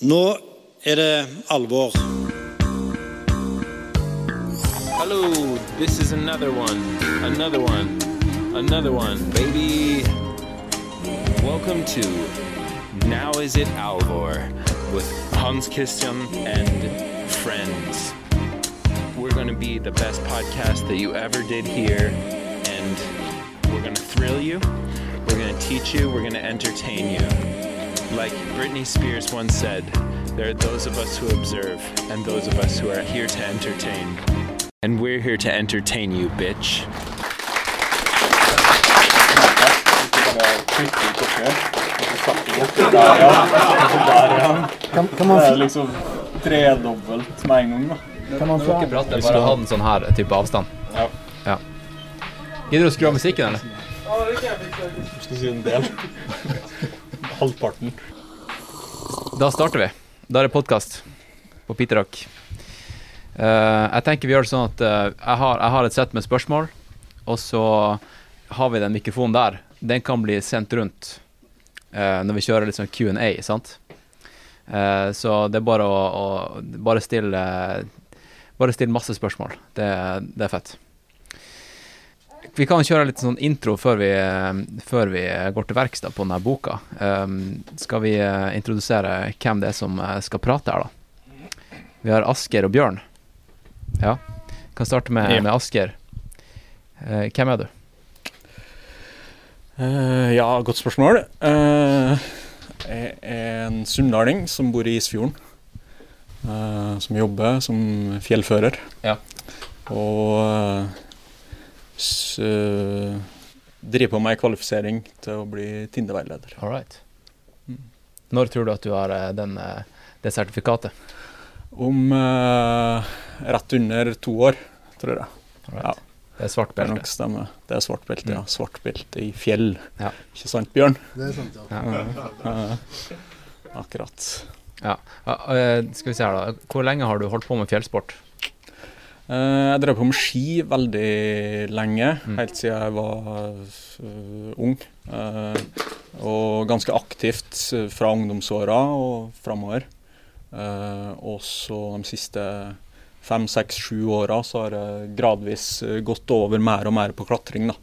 Nå er det alvor. Hello, this is another one, another one, another one, baby. Welcome to Now Is It Alvor with Hans Christian and friends. We're going to be the best podcast that you ever did hear, and we're going to thrill you, we're going to teach you, we're going to entertain you. Like Britney Spears once said, there are those of us who observe and those of us who are here to entertain. And we're here to entertain you, bitch. Kan, kan man, Det er liksom tredobbelt med en gang, da. kan man Når dere prater, bare ha den sånn her type avstand. Ja. Ja. Gidder du å skru av musikken, eller? Du skal si en del. Halvparten. Da starter vi. Da er det podkast på Peter. Eh, jeg tenker vi gjør det sånn at uh, jeg, har, jeg har et sett med spørsmål, og så har vi den mikrofonen der. Den kan bli sendt rundt uh, når vi kjører litt sånn Q&A, sant? Så det er bare å, å bare stille Bare still masse spørsmål. Det, det er fett. Vi kan kjøre litt sånn intro før vi, eh, før vi går til verks på denne boka. Um, skal vi eh, introdusere hvem det er som eh, skal prate her, da? Vi har Asker og Bjørn. Ja. Kan starte med, Ja. med Asker. Uh, hvem er du? Uh, ja, godt spørsmål. Uh, jeg er en sunndaling som bor i Isfjorden. eh, som jobber som fjellfører. Ja. Og eh, eh, driver på med en kvalifisering til å bli Tinder-veileder. right. Når tror du at du har eh, den, eh, det sertifikatet? Om eh, rett under to år, tror jeg. Right. Ja. Det er svart Det er nok stemme. Det er svart belte, ja. Mm. Svart belte i fjell. Ja. Ikke sant, Bjørn? Det er sant, ja. Ja. Eh, akkurat. Ja, eh, skal vi se her, da. Hvor lenge har du holdt på med fjellsport? Eh, jeg drev på med ski veldig lenge, Mm. helt siden jeg var øh, ung. Eh, og ganske aktivt fra ungdomsåra og framover. Eh, og så de siste fem, seks, sju åra så har jeg gradvis gått over mer og mer på klatring. da.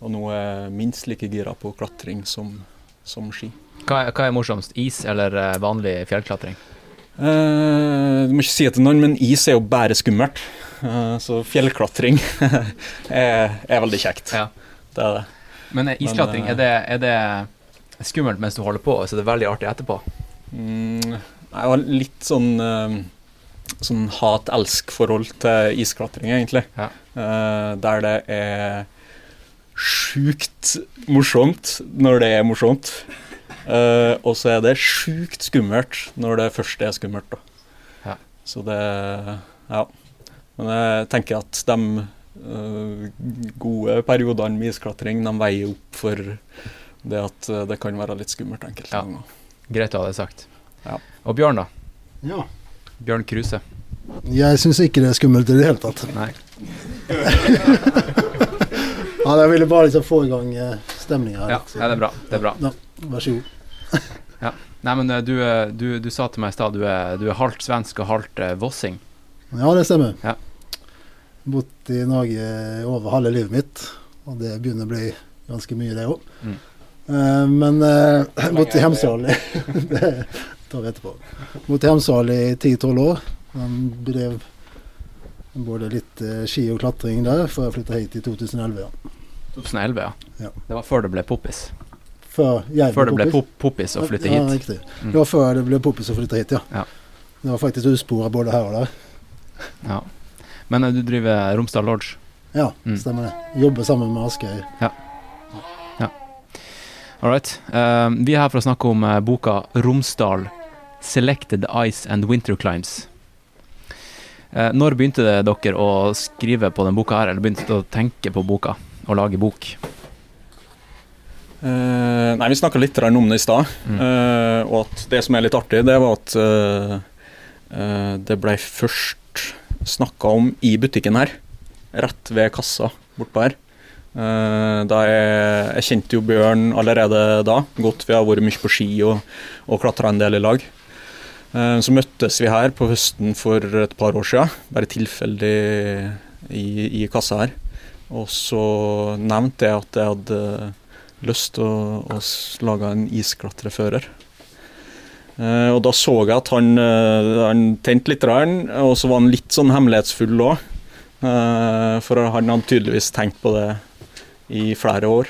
Og nå er jeg minst like gira på klatring som, som ski. Hva er, hva er morsomst? Is eller eh, vanlig fjellklatring? Eh, du må ikke si det til noen, men is er jo bare skummelt. Uh, så fjellklatring er, er veldig kjekt. Ja. Det er det. Men eh, isklatring, Men, er, det, er det skummelt mens du holder på, og så er det veldig artig etterpå? Um, jeg har litt sånn, sånn hat-elsk-forhold til isklatring, egentlig. Ja. Der det er sjukt morsomt når det er morsomt. Eh, og så er det sjukt skummelt når det først er skummelt. Da. Ja. Så det Ja. Men jeg tenker at de uh, gode periodene med isklatring de veier opp for det at eh, det kan være litt skummelt enkelte Ja. ganger. Greit å ha det sagt. Ja. Og Bjørn, da? ja. Bjørn Kruse? Jeg syns ikke det er skummelt i det hele tatt. Nei. Ja, jeg ville bare liksom få i gang stemninga. Ja, ja, det er bra. Det er bra. Ja, vær så god. Nei, men eh, du, eh, du, du sa til meg i stad du, er- du er halvt svensk og halvt eh, vossing. Ja, det stemmer. Ja. Bodd i Norge over halve livet mitt, og det begynner å bli ganske mye, det òg. Mm. men uh, bodd i Hemsedal Det tar vi etterpå. Bodd i Hemsedal i 10-12 år. Han drev både litt eh, ski og klatring der, før jeg flytta hit i 2011. Ja. 2011, ja. Ja. Det var før det ble poppis. Før, Før det ble poppis. pop poppis å flytte hit. Ja, riktig. Mm. Det var før det ble poppis å flytte hit, ja. Ja. Det var faktisk uspora både her og der. Ja. Men eh, du driver Romsdal Lodge. Ja, Mm. stemmer det. Jobber sammen med Asgeir. All right. Uh, vi er her for å snakke om uh, boka 'Romsdal Selected Ice and Winter Climbs'. Uh, når begynte dere å skrive på den boka her, eller begynte dere å tenke på boka og lage bok? Eh, nei, Vi snakka litt om det i stad. Mm. Uh, og at det som er litt artig, det var at uh, det ble først snakka om i butikken her. Rett ved kassa bortpå her. Da jeg, jeg kjente jo Bjørn allerede da godt. Vi har vært mye på ski og, og klatra en del i lag. Så møttes vi her på høsten for et par år siden, bare tilfeldig i, i kassa her. Og så nevnte jeg at jeg hadde lyst til å, å lage en isklatrefører. Eh, og da så jeg at han, eh, han tente litt, og så var han litt sånn hemmelighetsfull òg. for han hadde tydeligvis tenkt på det i flere år.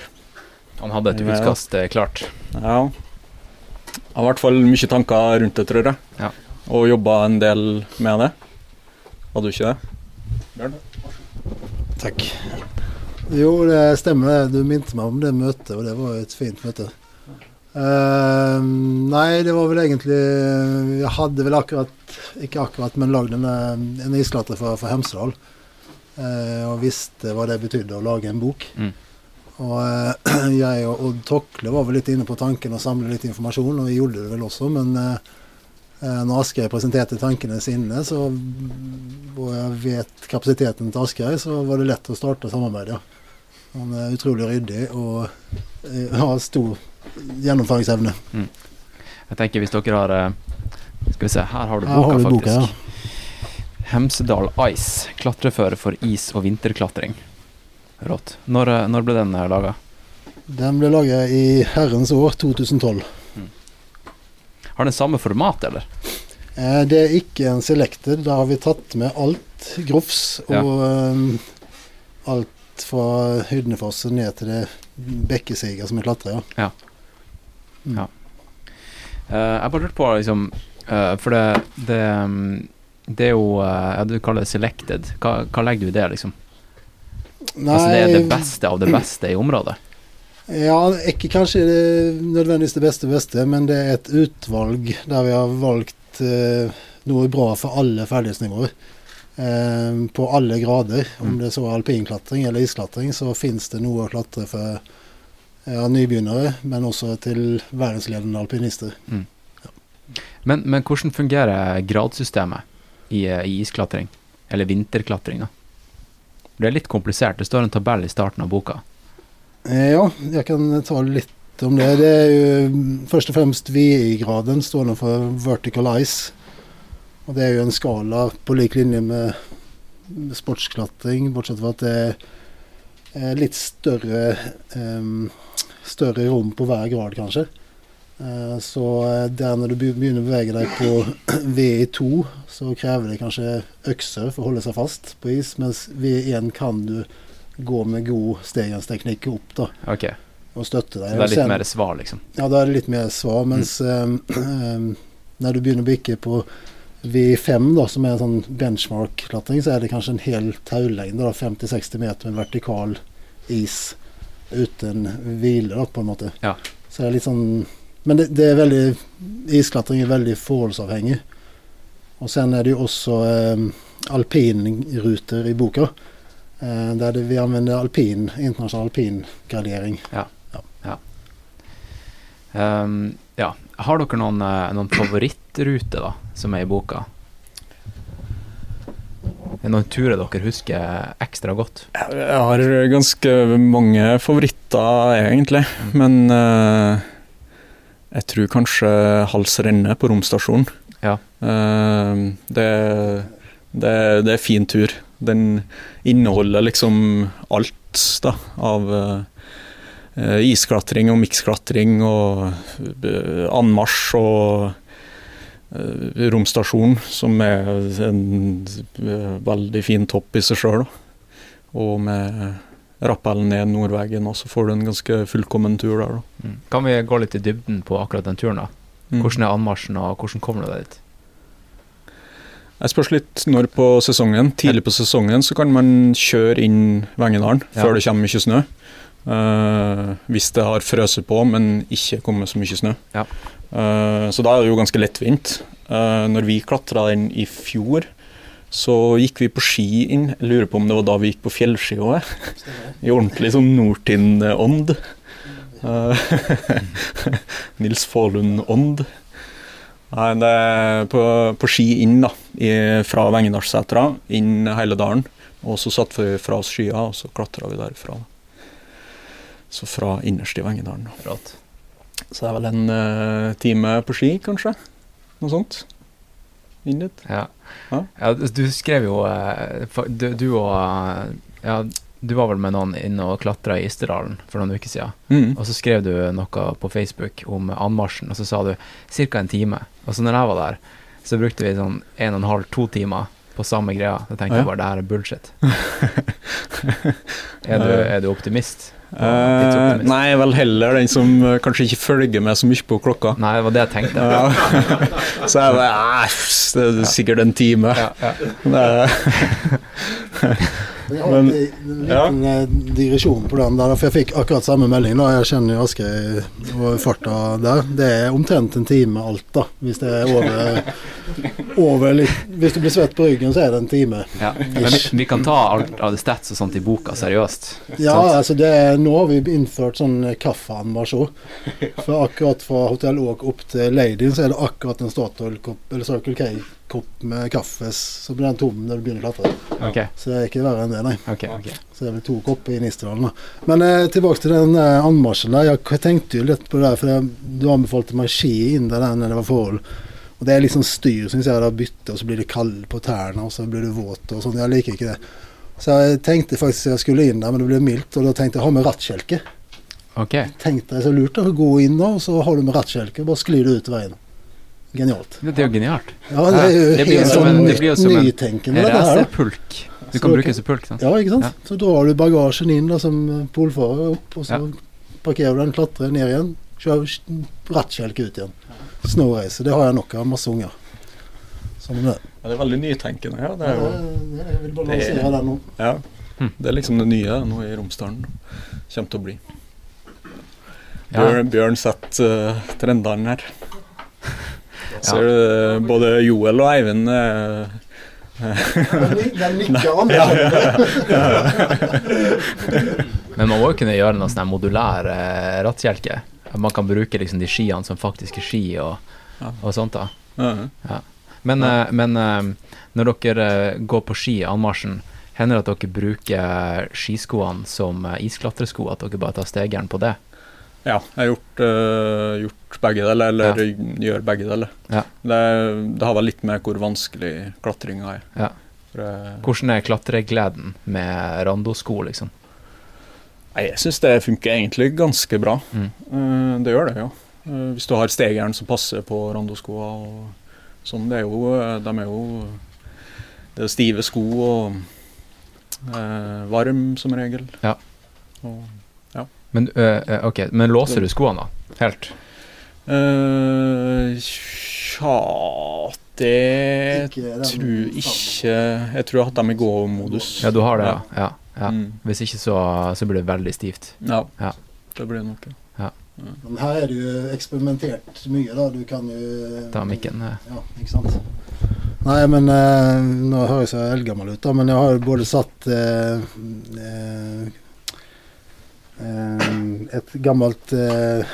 Han hadde et utkast eh, klart. Ja. Jeg har i hvert fall mye tanker rundt det, tror jeg. Ja. Og jobba en del med det. Hadde du ikke det? Takk. Jo, det stemmer det. Du minte meg om det møtet, og det var et fint møte. Uh, nei, det var vel egentlig Jeg hadde vel akkurat, ikke akkurat, men lagd en, eh, en isklatre for, for Hemsedal. Uh, og visste hva det betydde å lage en bok. Mm. Og uh, jeg og Odd Tokle var vel litt inne på tanken å samle litt informasjon, og vi gjorde det vel også, men eh, når Asgeir presenterte tankene sine, så, og jeg vet kapasiteten til Asgeir, så var det lett å starte samarbeidet. Han er utrolig ryddig og eh, har stor gjennomføringsevne. Jeg tenker hvis dere har eh, Skal vi se, her har du boka, har du faktisk. boka, ja. Hemsedal Ice, klatreføre for is- og vinterklatring. Rått. Når, eh, når ble den laga? Den ble laget i herrens år 2012. Har den samme format, eller? Eh, Det er ikke en selected. Da har vi tatt med alt grofs og eh, alt fra Hydnefossen ned til det bekkesiget som er klatra. Ja. Mm. Ja. Eh, jeg bare lurte på, liksom For det, det mm, Det er jo ja, Du kaller det selected. Hva, hva legger du i det, liksom? altså det er det beste av det beste i området? Ja, ikke kanskje det nødvendigvis det beste beste, men det er et utvalg der vi har valgt eh, noe bra for alle ferdighetsnivåer. Eh, på alle grader. Om Mm. det så er alpinklatring eller isklatring, så fins det noe å klatre for ja, nybegynnere, men også til verdensledende alpinister. Men, men hvordan fungerer gradsystemet i, eh, i isklatring? Eller vinterklatring, da? Det er litt komplisert. Det står en tabell i starten av boka. Eh, ja, jeg kan ta litt om det. Det er jo mm, først og fremst VI-graden stående for vertical ice. Og det er jo en skala på lik linje med sportsklatring, bortsett fra at det er litt større um, større rom på hver grad, kanskje. Eh, så eh, der når du begynner å bevege deg på VI2, så krever det kanskje økser for å holde seg fast på is, mens VI1 kan du gå med god stegansteknikk opp da, Okay. og støtte Så deg. det er litt mer svar, liksom? ja, da er det litt mer svar, mens mm. em, når du begynner å bikke på V5, da, som er en sånn benchmark-klatring, så er det kanskje en hel taulengde, da, 50-60 meter med vertikal is uten hvile, da, på en måte. Ja. Så det er litt sånn Men det, det er veldig Isklatring er veldig forholdsavhengig. Og sen er det jo også eh, alpinruter i boka. Eh, der det, vi anvender alpin, internasjonal alpingradering. Ja. ja. Har dere noen, eh, noen favorittruter da, som er i boka? Er noen turer dere husker ekstra godt? Jeg har ganske mange favoritter, egentlig. Men uh, jeg tror kanskje Hals Renne på romstasjonen. Ja. Uh, det, det, det er fin tur. Den inneholder liksom alt da, av eh, isklatring og miksklatring og eh, anmarsj og eh, romstasjon, som er en eh, veldig fin topp i seg sjøl. Og med rappellen ned Nordvegen, og så får du en ganske fullkommen tur der. Da. Mm. Kan vi gå litt i dybden på akkurat den turen? da? Mm. Hvordan er anmarsjen, og hvordan kommer du deg dit? Jeg spørs litt når på sesongen. Tidlig på sesongen så kan man kjøre inn Vengedalen Ja. før det kommer mye snø. Uh, hvis det har frøset på, men ikke kommet så mye snø. Ja. Uh, så da er det jo ganske lettvint. Uh, når vi klatra den i fjor, så gikk vi på ski inn. Jeg lurer på om det var da vi gikk på fjellski òg. I ordentlig sånn Nordtind-ånd. Nils Fahlund-ånd. Nei, det er på, på ski inn, da. I, fra Vengedalssetra, inn hele dalen. Og så satte vi fra oss skia, og så klatra vi derfra. Så fra innerst i Vengedalen. da. Rått. Så det er vel en uh, time på ski, kanskje. Noe sånt. inn dit. Ja. Ja. ja du skrev jo eh, du, du og eh, Ja, du var vel med noen inne og klatra i Isterdalen for noen uker siden. Mm. Og så skrev du noe på Facebook om anmarsjen, og så sa du ca. en time. Og så når jeg var der, så brukte vi sånn en og en halv, to timer på samme greia. Da tenkte Ja. jeg bare det her er bullshit. er, du, er du optimist? Uh, nei, vel heller den som eh, kanskje ikke følger med så mye på klokka. Nei, det var det jeg tenkte. Så jeg bare "Æ, Det er sikkert en time. Ja, ja. Men- en, en liten ja. digresjon på den der, for jeg fikk akkurat samme melding. da, Jeg kjenner jo Askøy og farta der. Det er omtrent en time alt, da. Hvis det er over, over litt Hvis du blir svett på ryggen, så er det en time. Ja. Men vi, vi kan ta alt av det stats og sånt i boka seriøst. Ja, Sant? altså det er, nå har vi innført sånn kaffeanvasjon. For akkurat fra Hotell Åk opp til Ladyen så er det akkurat en Statoil-kopp eller Circle K-kopp med kaffe, så blir den tom når du begynner å klatre. Okay. Så det er ikke verre enn det, nei. Okay, okay. Så det er vel to kopper i Nisterdalen. da. Men eh, tilbake til den eh, anmarsjen der. Jeg tenkte jo litt på det der, for det, du anbefalte meg ski inn der når det var forhold. Og det er liksom styr, syns jeg. Da bytte, og så blir det kald på tærne, og så blir du våt og sånn. Jeg liker ikke det. Så jeg tenkte faktisk jeg skulle inn der, men det ble mildt, og da tenkte jeg ha med rattkjelke. Okay. Tenkte jeg så lurt å gå inn da, og så har du med rattkjelke, bare sklir du ut veien. Genialt. Det er jo genialt. Ja, det er jo Det blir jo helt som sånn en- det blir jo som en nytenkende, pulk Racerpulk. Du kan bruke det som pulk, sant? Ja, ikke sant. Ja. Så drar du bagasjen inn da, som polfarer opp, og så Ja. parkerer du den, klatrer ned igjen, kjører rattkjelke ut igjen. Snowrace. Det har jeg nok av. Masse unger. Sånn det. ja, det er veldig nytenkende. Ja, det er jo Ja, Jeg vil bare Det- den nå. Ja. Hm. Det er liksom det nye nå i Romsdalen. Kommer til å bli. Ja. Bjørn, Bjørn setter uh, trendene her. Ja. Ser du eh, både Joel og Eivind eh, Den den ja, anerkjennende. Men man må jo kunne gjøre en sånn modulær eh, rattkjelke. Man kan bruke liksom de skiene som faktisk er ski og, og sånt. da. ja. Men, eh, men eh, når dere går på ski i anmarsjen, hender det at dere bruker skiskoene som isklatresko? At dere bare tar stegeren på det? Ja, jeg har gjort, eh, gjort begge deler, eller gjør begge deler. Ja. Det, det har vel litt med hvor vanskelig klatringa er. Ja. For, eh, Hvordan er klatregleden med randosko, liksom? nei, jeg syns det funker egentlig ganske bra. Mm. Uh, det gjør det, ja. Uh, hvis du har stegeren som passer på randoskoa og sånn. Det er jo, de er jo Det er stive sko og uh, varm som regel. Ja. Og, Men, øh, okay. ok, men låser du skoene, da? Helt? Eh, Tja Det tror ikke Jeg tror jeg har hatt dem i gå-modus. Ja, du har det, ja. ja, ja. Mm. Hvis ikke, så, så blir det veldig stivt. ja. Ja. Det blir det nok. ja. Men her er det jo eksperimentert mye, da. Du kan jo Ta mikken. Ja, ikke sant. Nei, men eh, nå høres jeg eldgammel ut, da, men jeg har jo både satt eh, eh, et gammelt eh,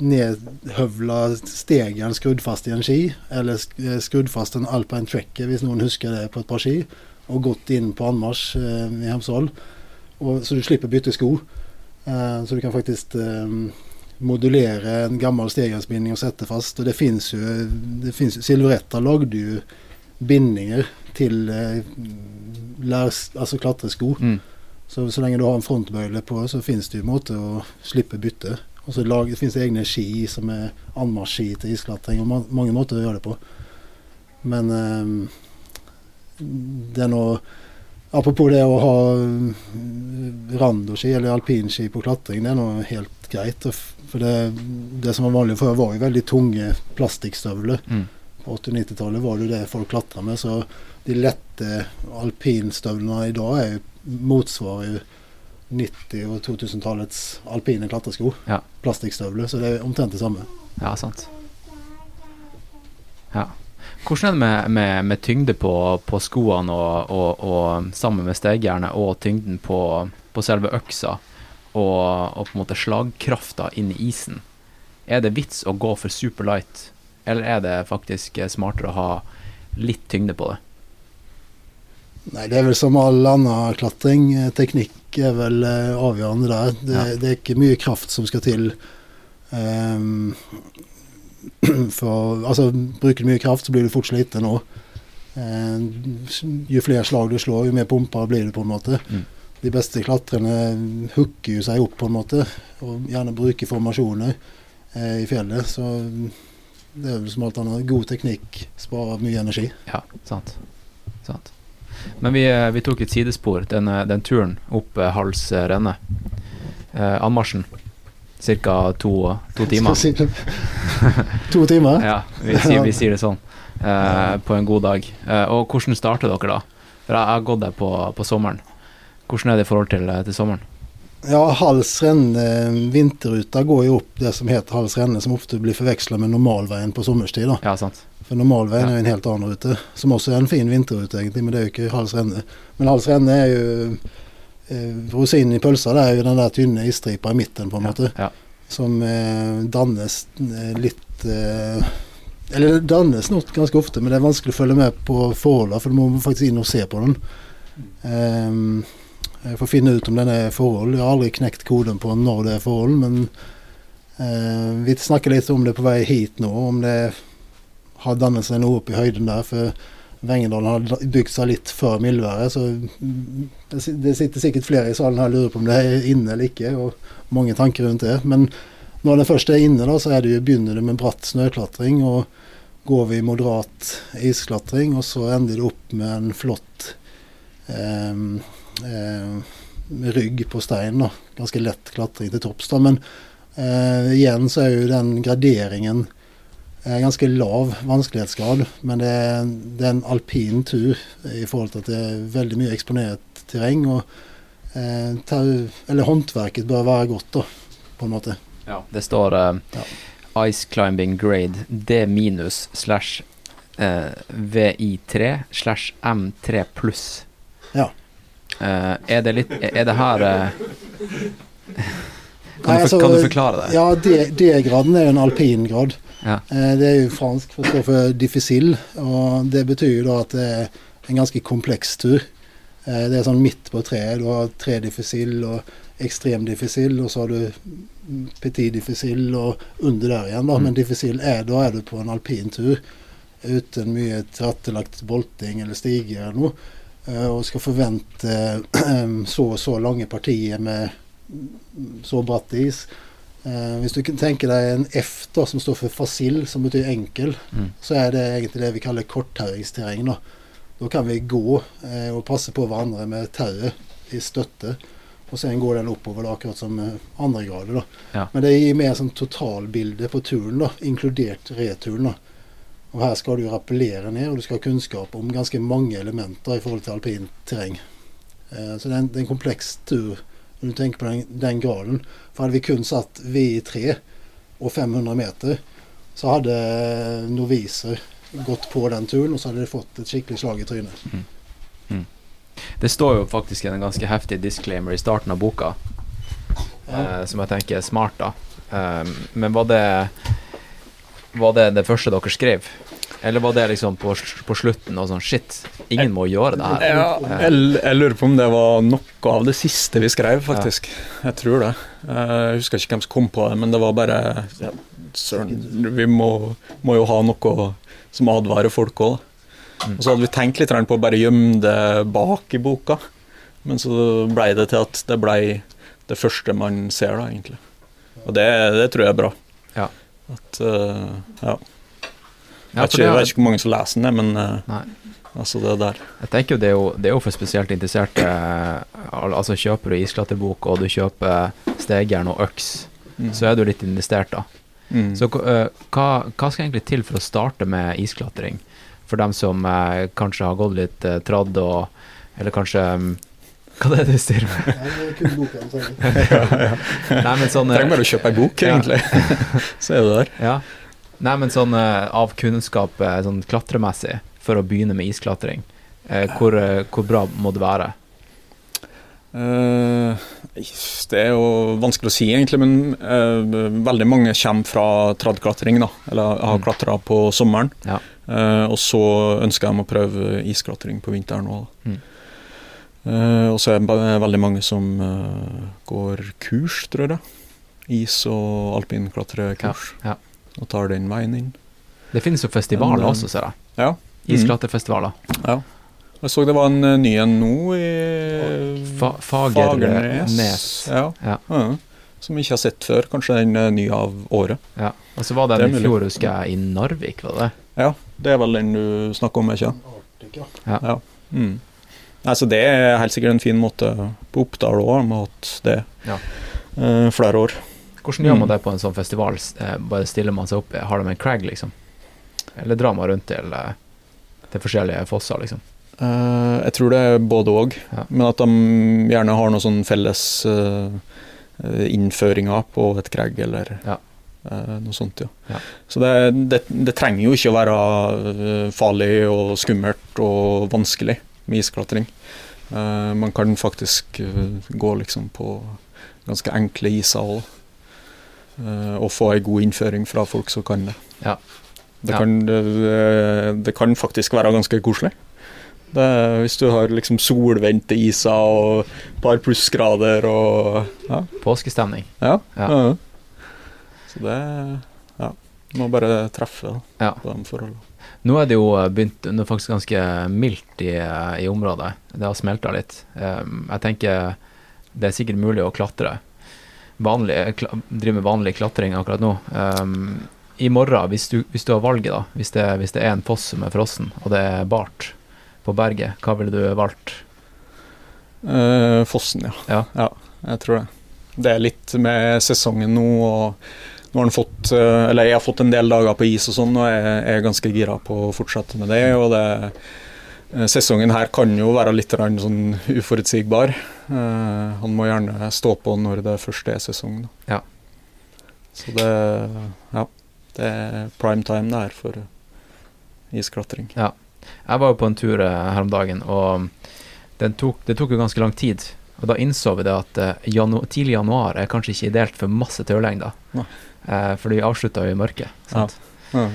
nedhøvla stegjern skrudd fast i en ski, eller eh, skrudd fast en alpine tracker, hvis noen husker det, på et par ski, og gått inn på anmarsj eh, i Hemsedal, så du slipper bytte sko. Eh, så du kan faktisk eh, modulere en gammel stegjernsbinding og sette fast. Og det fins jo, jo Silveretta lagde jo bindinger til eh, lærs, altså klatresko. Mm. Så så lenge du har en frontbøyle på, så finnes det jo måte å slippe bytte. Og så lag, det finnes egne ski som er anmarsjski til isklatring, og man, mange måter å gjøre det på. Men eh, det er nå Apropos det å ha mm, randoski eller alpinski på klatring, det er noe helt greit. For det, det som var vanlig før, var jo veldig tunge plastikkstøvler. Mm. På 80- og 90-tallet var det jo det folk klatra med. Så de lette alpinstøvlene i dag er jo, motsvarer jo 90- og 2000-tallets alpine klatresko. Ja. Plastikkstøvler. Så det er omtrent det samme. Ja, sant. Ja. Hvordan er det med, med, med tyngde på, på skoene og, og, og sammen med stegjernet, og tyngden på, på selve øksa, og, og på en måte slagkrafta inn i isen? Er det vits å gå for super light, eller er det faktisk smartere å ha litt tyngde på det? Nei, det er vel som all annen klatring. Eh, Teknikk er vel eh, avgjørende der. Det, Ja. det er ikke mye kraft som skal til. Um, for altså, bruker du mye kraft, så blir du fort sliten òg. Uh, jo flere slag du slår, jo mer pumper blir du, på en måte. Mm. De beste klatrerne hooker jo seg opp, på en måte, og gjerne bruker formasjoner uh, i fjellet. Så det er vel som alt annet. God teknikk sparer mye energi. Ja, sant. sant. Men vi, eh, vi tok et sidespor, den, eh, den turen opp eh, Hals renne. Eh, anmarsjen. Ca. To, to timer. To timer? Ja, vi sier, vi sier det sånn. Eh, på en god dag. Eh, og hvordan starter dere da? For jeg har gått der på, på sommeren. Hvordan er det i forhold til, til sommeren? Ja, Hals renne, vinterruta går jo opp det som heter Hals renne, som ofte blir forveksla med normalveien på sommerstid. da. Ja, sant. For normalveien er jo en helt annen rute, som også er en fin vinterrute, egentlig, men det er jo ikke Hals renne. Men Hals renne er jo eh, Rosinen i pølsa, det er jo den der tynne isstripa i midten, på en måte, Ja. som eh, dannes eh, litt eh, Eller det dannes nok ganske ofte, men det er vanskelig å følge med på forholdene, for du må faktisk inn og se på den. Ehm, for å finne ut om den er forhold. Jeg har aldri knekt koden på når det er forhold, men eh, vi snakker litt om det på vei hit nå, om det har dannet seg noe opp i høyden der. For Vengedalen har bygd seg litt før mildværet, så det sitter sikkert flere i salen her og lurer på om det er inne eller ikke, og mange tanker rundt det. Men når det først er inne, da, så er det jo, begynner det med bratt snøklatring, og går vi moderat isklatring, og så ender det opp med en flott eh, eh, rygg på stein. da, Ganske lett klatring til topps. Men eh, igjen så er jo den graderingen ganske lav vanskelighetsgrad. Men det er, det er en alpin tur i forhold til at det er veldig mye eksponert terreng. og eh, tau, Eller håndverket bør være godt, da, på en måte. Ja, Det står eh, Ja. Ice Climbing Grade D minus slash eh, VI3 slash M3 pluss. Ja. Eh, er det litt Er det her eh, kan, Nei, altså, du, kan du forklare det? Ja, D-graden er jo en alpingrad. Ja. Eh, Det er jo fransk for, å stå for difficile, og det betyr jo da at det er en ganske kompleks tur. Eh, Det er sånn midt på treet. Du har tre difficile og ekstrem difficile, og så har du petit difficile og under der igjen. da, Mm. Men difficile er da er du på en alpin tur uten mye tilrettelagt bolting eller stiger eller noe. eh, Og skal forvente så og så lange partier med så bratt is. Eh, hvis du kan tenke deg en F da, som står for fasil, som betyr enkel, Mm. så er det egentlig det vi kaller kortterrengsterreng. Da. da kan vi gå eh, og passe på hverandre med tauet i støtte. Og sen går den oppover, da, akkurat som andre grader. Da. Ja. Men det gir mer sånn totalbilde på turen, da, inkludert returen. da. Og her skal du rappellere ned, og du skal ha kunnskap om ganske mange elementer i forhold til alpint terreng. Eh, så det er, en, det er en kompleks tur når du tenker på den, den graden. For hadde vi kun satt VI3 og 500 meter, så hadde noviser gått på den turen, og så hadde de fått et skikkelig slag i trynet. Det står jo faktisk en ganske heftig disclaimer i starten av boka, Ja. eh, som jeg tenker er smart, da. Eh, men var det Var det det første dere skrev? Eller var det liksom på, på slutten og sånn Shit, ingen må gjøre det her. Ja, jeg, jeg lurer på om det var noe av det siste vi skrev, faktisk. Jeg tror det. Eh, Jeg husker ikke hvem som kom på det, men det var bare ja, Søren, vi må, må jo ha noe som advarer folk òg. Mm. Og så hadde vi tenkt litt på å bare gjemme det bak i boka, men så blei det til at det blei det første man ser, da, egentlig. Og det, det tror jeg er bra. Ja. At, uh, ja. Ja, Jeg vet, ikke, jeg vet ikke hvor mange som leser den, men uh, altså det der. Jeg tenker jo det er jo, det er jo for spesielt interesserte al- Altså Kjøper du isklatterbok og du kjøper stegjern og øks, Mm. så er du litt investert, da. Mm. Så uh, hva, hva skal egentlig til for å starte med isklatring? For dem som uh, kanskje har gått litt uh, tradd og Eller kanskje um, Hva er det du styrer Nei, men sånn eh, Trenger bare å kjøpe ei bok, Ja. egentlig. Så er det der. Ja. Nei, men sånn eh, av kunnskap eh, sånn klatremessig, for å begynne med isklatring, eh, hvor, hvor bra må det være? Uh, det er jo vanskelig å si, egentlig, men uh, veldig mange kommer fra tradklatring, da. Eller har Mm. klatra på sommeren. Ja. Uh, og så ønsker de å prøve isklatring på vinteren òg. Mm. Og så er det veldig mange som går kurs, tror jeg. Is- og alpinklatrekurs. Ja, ja. Og tar den veien inn. Det finnes jo festivaler Men, eh, også, ser jeg. Ja. Isklatterfestivaler. Ja. Jeg så det var en eh, ny en nå i Fa Fagernes. Ja. Ja. Ja. Som jeg ikke har sett før. Kanskje den er ny av året. Ja. Og så var den Det i fjor, husker jeg, i Narvik, var det? Ja, det er vel den du snakker om, ikke sant? ja. Mm. Nei, så det er helt sikkert en fin måte på Oppdal òg, de har hatt det Ja. uh, flere år. Hvordan gjør man Mm. det på en sånn festival? Eh, Bare stiller man seg opp? Har de en crag, liksom? Eller drar man rundt til, eh, til forskjellige fosser, liksom? Uh, jeg tror det er både òg, Ja. men at de gjerne har noen sånn felles eh, innføringer på et kreg eller Ja. uh, noe sånt. Ja. Ja. Så det, det, det trenger jo ikke å være farlig og skummelt og vanskelig med isklatring. Man kan faktisk gå liksom på ganske enkle iser òg. Og få ei god innføring fra folk som kan det. Ja. Det, Ja. kan, det, det kan faktisk være ganske koselig. Det, hvis du har liksom solvendte iser og et par plussgrader og ja. Påskestemning. ja. Ja. Så det ja. Må bare treffe da, Ja. på de forholdene. Nå er det jo eh, begynt det er faktisk ganske mildt i, eh, i området. Det har smelta litt. Um, jeg tenker det er sikkert mulig å klatre. Vanlig, kla, drive med vanlig klatring akkurat nå. Um, I morgen, hvis du, hvis du har valget, da, hvis det, hvis det er en foss som er frossen, og det er bart på berget, hva ville du valgt? Uh, Fossen, ja. Ja. Jeg tror det. Det er litt med sesongen nå, og nå har den fått eh, Eller jeg har fått en del dager på is og sånn, og jeg er ganske gira på å fortsette med det. Og det eh, Sesongen her kan jo være litt sånn uforutsigbar. Eh, han må gjerne stå på når det først er sesong. Ja. Så det Ja. Det er prime time det her for isklatring. Jeg var jo på en tur eh, her om dagen, og den tok, det tok jo ganske lang tid. Og da innså vi det at eh, janu tidlig januar er kanskje ikke ideelt for masse taulengder. Nei. Eh, for de avslutta jo i mørket. Sant? Ja.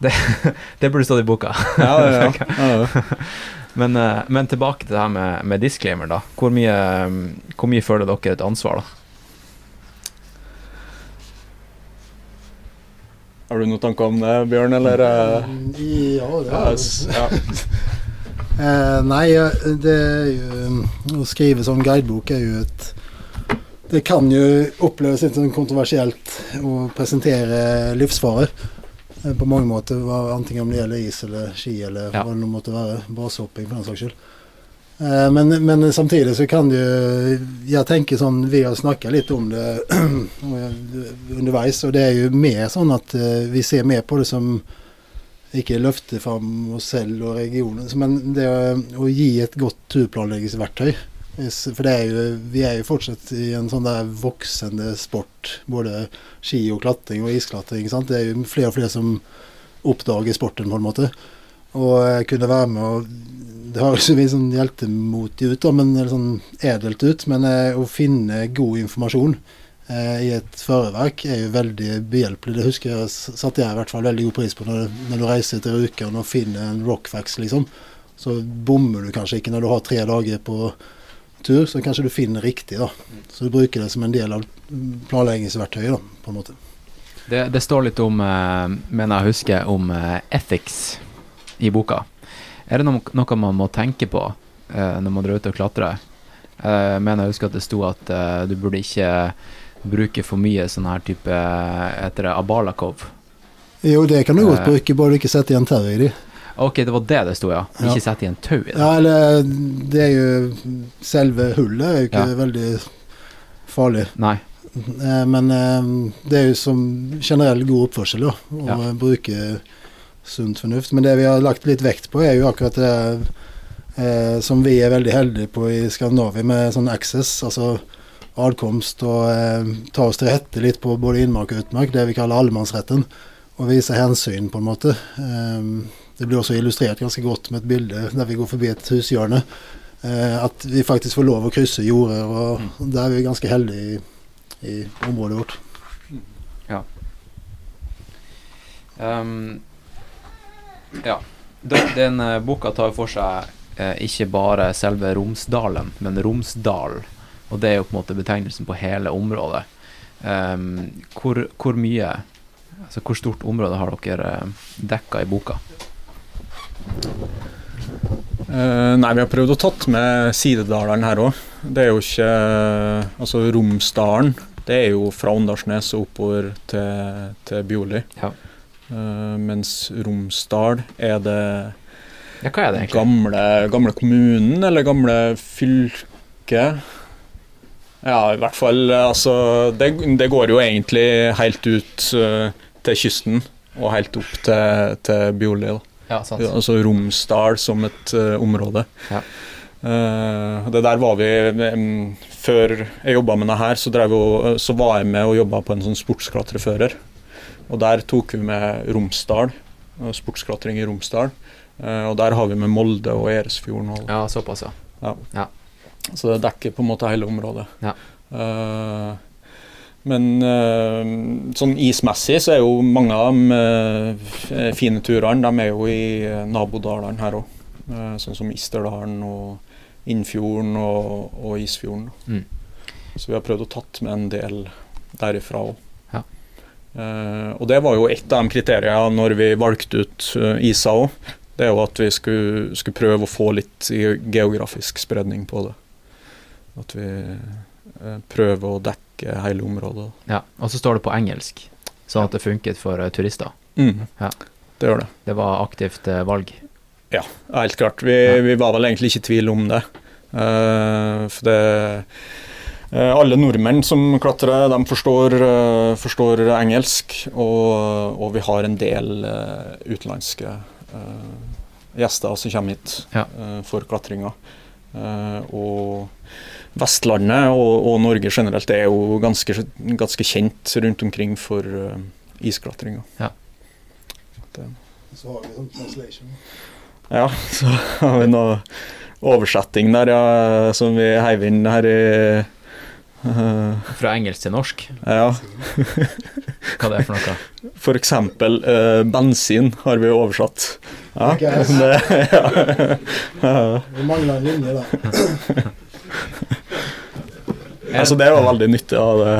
Det burde stått i boka. Ja, ja, ja. Men, eh, men tilbake til det her med, med disclaimer, da. Hvor mye, mm, hvor mye føler dere et ansvar, da? Har du noen tanker om det, Bjørn, eller? eh? Ja, det har jeg ja. Eh, nei, det er jo Å skrive sånn guidebok er jo et Det kan jo oppleves litt sånn kontroversielt å presentere livsfare eh, på mange måter. Antingen om det gjelder is eller ski eller Ja. hva det måtte være. Basehopping for den saks skyld. Eh, Men, men samtidig så kan det jo Jeg tenker sånn Vi har snakka litt om det underveis, og det er jo mer sånn at eh, vi ser mer på det som ikke løfte fram oss selv og regionen, men det å, å gi et godt turplanleggingsverktøy. For er jo, vi er jo fortsatt i en sånn der voksende sport, både ski og klatring og isklatring. Sant? Det er jo flere og flere som oppdager sporten, på en måte. Og jeg kunne være med og Det høres jo litt sånn hjeltemotig ut, da, men, eller sånn edelt ut, men eh, å finne god informasjon eh, i et førerverk er jo veldig behjelpelig. Det husker jeg satte jeg i hvert fall veldig god pris på når, når du reiser til Rjukan og finner en rockfax, liksom. Så bommer du kanskje ikke når du har tre dager på tur, så kanskje du finner riktig, da. Så du bruker det som en del av planleggingsverktøyet, da, på en måte. Det, det står litt om, eh, mener jeg husker, om eh, ethics i boka. Er det noe, noe man må tenke på eh, når man drar ut og klatrer? Jeg mener jeg husker at det sto at du burde ikke bruke for mye sånn her type Heter det Abalakov? Jo, det kan du godt bruke, bare du ikke setter igjen tau i de. Ok, det var det det sto, ja. Ja. Ikke sett i en tau i det. Ja, eller det er jo Selve hullet er jo ikke Ja. veldig farlig. Nei. Eh, Men eh, det er jo som generell god oppførsel da, å Ja. bruke sunt fornuft. Men det vi har lagt litt vekt på, er jo akkurat det eh, som vi er veldig heldige på i Skandinavia, med sånn access, altså adkomst, og eh, ta oss til rette litt på både innmark og utmark, det vi kaller allemannsretten, og vise hensyn, på en måte. Eh, det blir også illustrert ganske godt med et bilde der vi går forbi et hushjørne. Eh, at vi faktisk får lov å krysse jorder, og der er vi ganske heldige i i området vårt. Um, ja. Den, den eh, boka tar for seg eh, ikke bare selve Romsdalen, men Romsdal. Og det er jo på en måte betegnelsen på hele området. Um, hvor, hvor mye Altså, hvor stort område har dere dekka i boka? Eh, nei, vi har prøvd å tatt med sidedalene her òg. Det er jo ikke Altså Romsdalen, det er jo fra Åndalsnes og oppover til, til Bjorli. Ja. Uh, mens Romsdal er det Ja, er det gamle, gamle kommunen, eller gamle fylket. Ja, i hvert fall Altså, det, det går jo egentlig helt ut uh, til kysten og helt opp til, til Bjorli. da. Ja, sant. Altså Romsdal som et uh, område. Ja. Uh, det der var vi um, Før jeg jobba med det her, så, vi, og- så var jeg med og jobba på en sånn sportsklatrefører. Og der tok vi med Romsdal, eh, sportsklatring i Romsdal. Uh, og der har vi med Molde og Eresfjorden. Og, Ja, såpass, ja. Så det dekker på en måte hele området. Ja. Eh, men eh, sånn ismessig så er jo mange av de eh, fine turene De er jo i eh, nabodalene her òg. sånn som Isterdalen og Innfjorden og, og Isfjorden. Mm. Så vi har prøvd å tatt med en del derifra òg. Ja. og det var jo et av de kriteriene når vi valgte ut isa òg. Det er jo at vi skulle, skulle prøve å få litt geografisk spredning på det. At vi prøver å dekke hele området. ja. Og så står det på engelsk, sånn at det funket for eh, turister. Mm. Ja. Det gjør det. Det var aktivt eh, valg. Ja, helt klart. Vi, Ja. vi var vel egentlig ikke i tvil om det. Uh, for det eh, Alle nordmenn som klatrer, de forstår, eh, forstår engelsk. Og, og vi har en del eh, utenlandske uh, gjester som kommer hit Ja. uh, for klatringa. Uh, og Vestlandet og, og Norge generelt er jo ganske, ganske kjent rundt omkring for uh, isklatringa. Så har vi sånn translation. Ja, så har vi noe oversetting der, ja, som vi heiv inn her i uh, Fra engelsk til norsk. Ja, Hva det er for noe. for eksempel eh, bensin har vi oversatt. Ja, Okay. det, ja. ja. Vi mangler en linje der. Altså, det var veldig nyttig av det.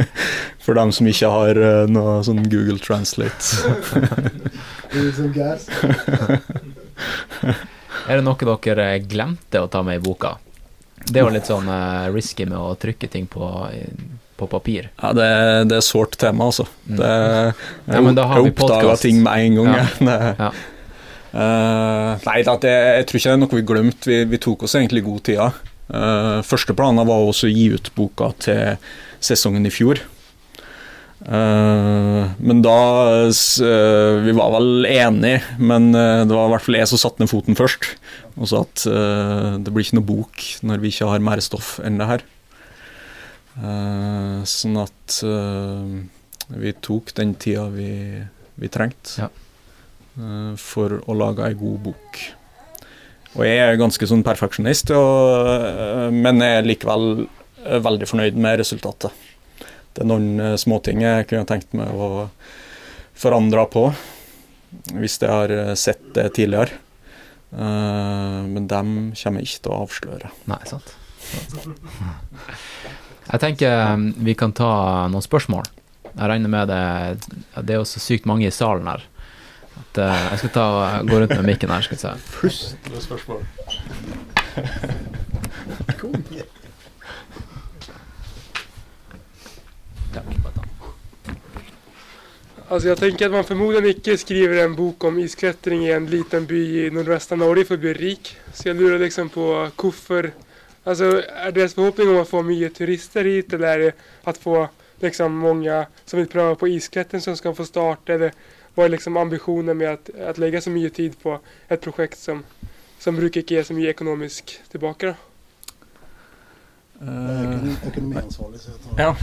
For dem som ikke har eh, noe sånn Google Translate. Gas. Er det noe dere glemte å ta med i boka? Det er jo litt sånn eh, risky med å trykke ting på, på papir. Ja, det, det er sårt tema, altså. Mm. Det, jeg Ja, men da har vi jeg oppdaga ting med en gang. Ja. ja Det, Eh, nei, det, jeg tror ikke det er noe vi glemte. Vi, vi tok oss egentlig god tida. Uh, første planen var også å gi ut boka til sesongen i fjor. Uh, men da Vi var vel enige, men det var i hvert fall jeg som satte ned foten først. Og sa at det blir ikke noe bok når vi ikke har mer stoff enn det her. Sånn at vi tok den tida vi, vi trengte Ja. Eh, for å lage ei god bok. Og jeg er ganske sånn perfeksjonist, og, eh, men jeg er likevel eh, veldig fornøyd med resultatet. Det er noen småting jeg kunne tenkt meg å forandre på, hvis jeg har sett det tidligere. Men dem kommer jeg ikke til å avsløre. Nei, sant. Jeg tenker vi kan ta noen spørsmål. Jeg regner med det Det er så sykt mange i salen her. At uh, jeg skal ta, gå rundt med mikken her. skal vi se. Ja, bare ta. Alltså jag tänker att man förmodligen inte skriver en bok om isklättring i en liten by i nordvästra Norge för att bli rik. Så jag lurar liksom på hvorfor Alltså är deras förhoppning om att få mycket turister hit eller er det att få liksom många som vill pröva på isklättring som ska få starta eller vad är liksom ambitionen med att, att lägga så mycket tid på ett projekt som, som brukar inte ge så mycket ekonomisk tillbaka då? Jeg er økonom- økonomiansvarlig, så jeg tar Ja.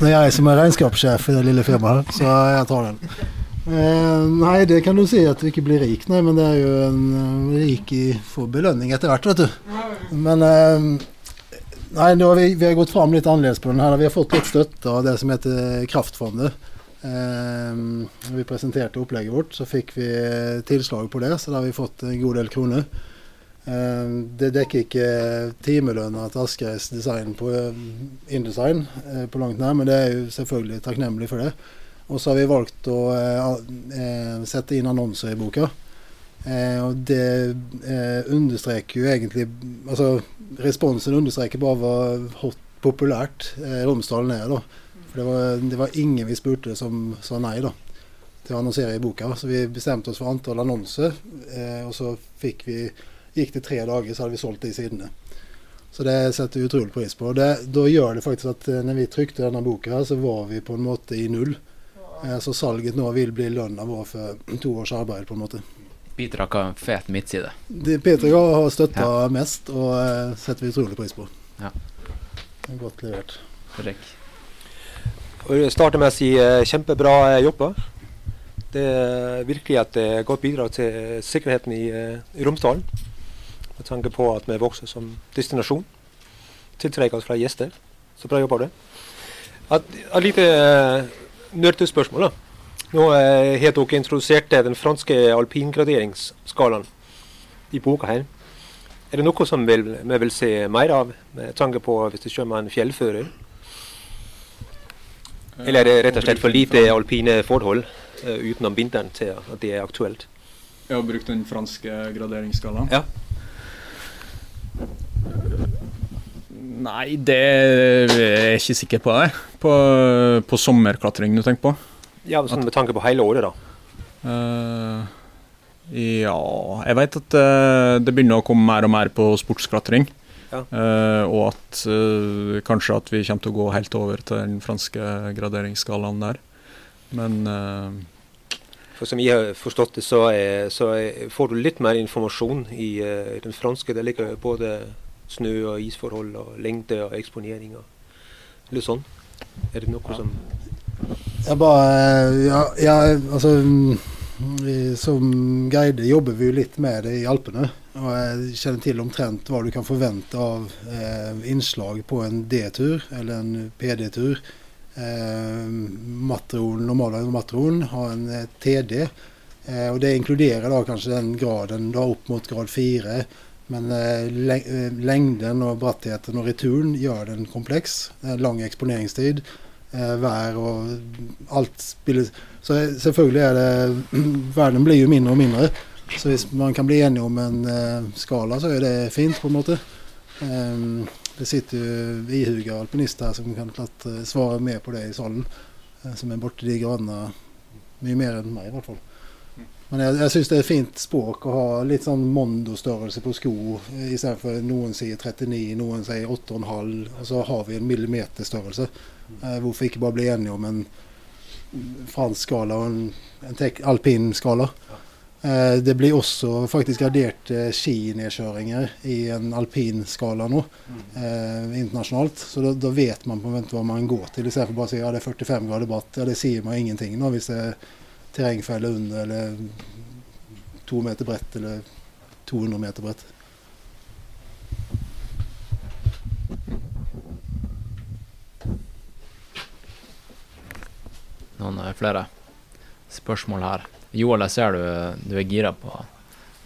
Det er jeg som er regnskapssjef i det lille firmaet, så jeg tar den. Eh, nei, det kan du si at du ikke blir rik, nei, men det er jo en eh, rik i får belønning etter hvert, vet du. Men eh, nei, vi, vi har gått fram litt annerledes på den her. Vi har fått litt støtte av det som heter Kraftfondet. Eh, vi presenterte opplegget vårt, så fikk vi tilslag på det, så da har vi fått en god del kroner. Eh, det dekker ikke timelønna til Asgeis design på eh, InDesign på langt nær, men det er jo selvfølgelig takknemlig for det. Og så har vi valgt å sette inn annonser i boka. Og det understreker jo egentlig Altså responsen understreker bare hvor hot populært Romsdalen er. da. For det var, det var, ingen vi spurte som sa nei da, til å annonsere i boka. Så vi bestemte oss for antall annonser, og så fikk vi Gikk det tre dager, så hadde vi solgt de sidene. Så det setter vi utrolig pris på. Det, da gjør det faktisk at eh, når vi trykte denne boka, så var vi på en måte i null. Eh, så salget nå vil bli lønna vår for to års arbeid, på en måte. Peter har en fet midtside. Det, har støtta ja. mest, og eh, setter vi utrolig pris på. Ja. Godt levert. Rick. Jeg starter med å si uh, kjempebra jobba. Det er virkelig et godt bidrag til sikkerheten i, i Romsdalen med tanke på at vi vokser som destinasjon. Tiltrekker oss flere gjester. Så bra jobba du. Et lite nerdespørsmål. Nå uh, har dere introdusert den franske alpingraderingsskalaen i boka her. Er det noe som vi vil se mer av, med tanke på hvis det kommer en fjellfører? Eller er det rett og slett for lite alpine forhold uh, utenom vinteren til at det er aktuelt? Jeg har brukt den franske graderingsskalaen? Ja. Nei, det er jeg ikke sikker på. det. På, på sommerklatring du tenker på? Ja, sånn Med tanke på hele året, da? Uh, ja Jeg vet at uh, det begynner å komme mer og mer på sportsklatring. Ja. Uh, og at kanskje at vi kommer til å gå helt over til den franske graderingsskalaen der. Men for som jeg har forstått det, så, er, så er, får du litt mer informasjon i, uh, den franske. Det ligger både snø- og isforhold og lengde og eksponering og litt sånn. Er det noe ja. som Jeg bare ja, ja, altså Som guide jobber vi litt med det i Alpene. Og jeg kjenner til omtrent hva du kan forvente av eh, innslag på en D-tur eller en PD-tur. Eh, Normalen normale matron har en eh, TD. Eh, og Det inkluderer da kanskje den graden da opp mot grad 4 men eh, eh, lengden og brattheten og returen gjør den kompleks. Lang eksponeringstid, eh, vær og alt spiller Så selvfølgelig er det Verden blir jo mindre og mindre. Så hvis man kan bli enige om en skala, så er det fint, på en måte. det sitter jo ihuga alpinister her som kan klart svare mer på det i salen. som er borti de gradene mye mer enn meg, i hvert fall. Men jeg, jeg syns det er fint språk å ha litt sånn Mondo-størrelse på sko istedenfor noen sier 39, noen sier 8,5. Og så har vi en millimeterstørrelse. Eh, hvorfor ikke bare bli enige om en fransk skala og en, en alpin skala? Eh, det blir også faktisk graderte skinedkjøringer i en alpin skala nå, eh, internasjonalt. Så da, da, vet man på en måte hva man går til, istedenfor bare å si ja, det er 45 grader bratt. Ja, det sier meg ingenting nå hvis det er terrengfelle under, eller to meter bredt, eller 200 meter bredt. Noen flere spørsmål her. Joel, jeg ser du, du er gira på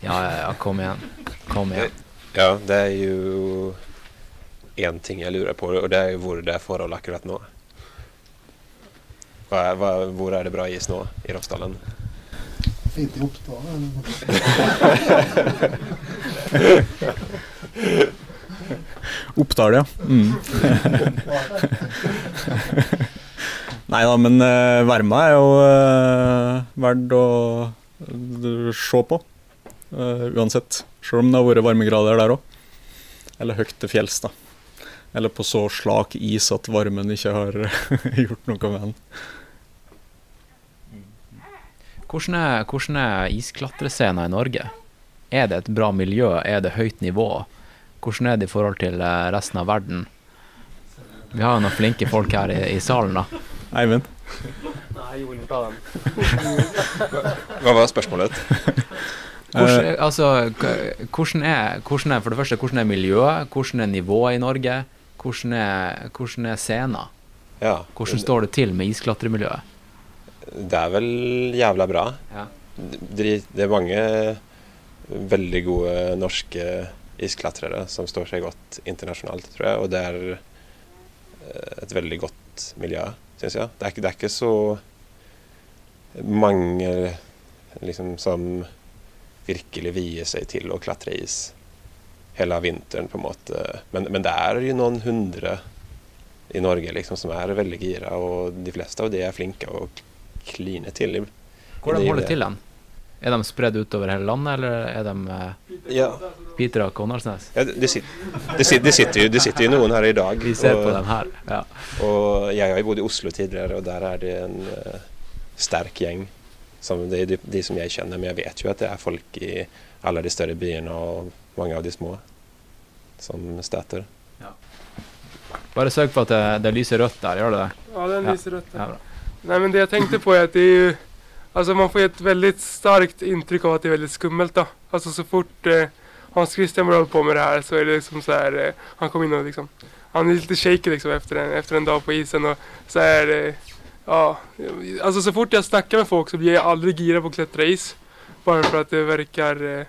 Ja, ja, ja, kom igjen. Kom igjen. Ja, det er jo én ting jeg lurer på, og det er jo hvor det er forhold akkurat nå. Hva hva, hvor er det bra is nå i Rofsdalen? Fint i Oppdal. Oppdal, ja. Mm. Nei da, men uh, Verma er jo uh, verdt å uh, se på. Uh, uansett. Selv om det har vært varmegrader der òg. Eller høyt til fjells, da. Eller på så slak is at varmen ikke har gjort noe med den. Hvordan er, hvordan er isklatrescena i Norge? Er det et bra miljø? Er det høyt nivå? Hvordan er det i forhold til resten av verden? Vi har jo noen flinke folk her i, i salen, da. Eivind? Nei, jeg vil ta den. Hva var spørsmålet? Hvordan, altså, hvordan er, hvordan er, for det første, hvordan er miljøet? Hvordan er nivået i Norge? Hvordan er, hvordan er scenen? Ja, hvordan står det til med isklatremiljøet? Det er vel jævla bra. Ja. Det, det, er mange veldig gode norske isklatrere som står seg godt internasjonalt, tror jeg. Og det er eh, et veldig godt miljø, syns jeg. Det er, det er ikke så mange liksom, som virkelig vier seg til å klatre is hele vinteren, på en måte. Men, men det er jo noen hundre i Norge liksom, som er veldig gira, og de fleste av de er flinke å kline til. Hvordan holder du til hen? Er de spredd utover hele landet, eller er de eh, Ja, Peter og Konardsnes? ja det, sitter, det, sitter, det, sitter jo, det sitter jo noen her i dag. Vi ser på dem her. Ja. og jeg har jo bodd i Oslo tidligere, og der er det en uh, sterk gjeng. Som det er de, de som jeg kjenner, men jeg vet jo at det er folk i alle de større byene og mange av de små som støtter. Bare sørg for at det, det lyser rødt der, gjør det det? Ja, den Ja. lyser rødt Ja, Ja, bra. Men det jeg tenkte på er at det är ju, alltså man får ett väldigt starkt intryck av att det är väldigt skummelt då. Alltså så fort eh, Hans Christian börjar hålla på med det här så är det liksom så här, eh, han kom in och liksom, han är lite shaky liksom efter en, efter en dag på isen och så här, eh, ja, alltså så fort jag snackar med folk så blir jag aldrig girad på att klättra is. Bara för att det verkar eh,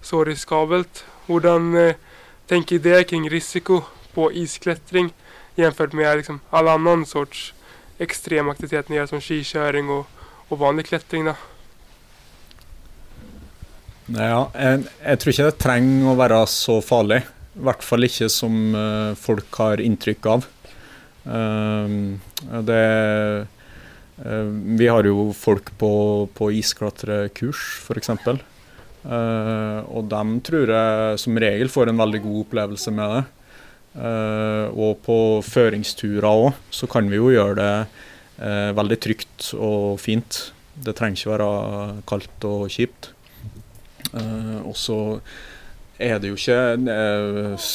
så riskabelt. Hvordan eh, tänker det kring risiko på isklättring jämfört med liksom all annan sorts ekstrem aktivitet ni gör som skikörning og, og vanlig kletring. da. Ja, jeg, jeg tror ikke det trenger å være så farlig. I hvert fall ikke som uh, folk har inntrykk av. Uh, det, uh, vi har jo folk på, på isklatrekurs, f.eks. Uh, og de tror jeg som regel får en veldig god opplevelse med det. Uh, og på føringsturer òg, så kan vi jo gjøre det eh, veldig trygt og fint. Det trenger ikke være kaldt og kjipt. Eh, og så er det jo ikke eh,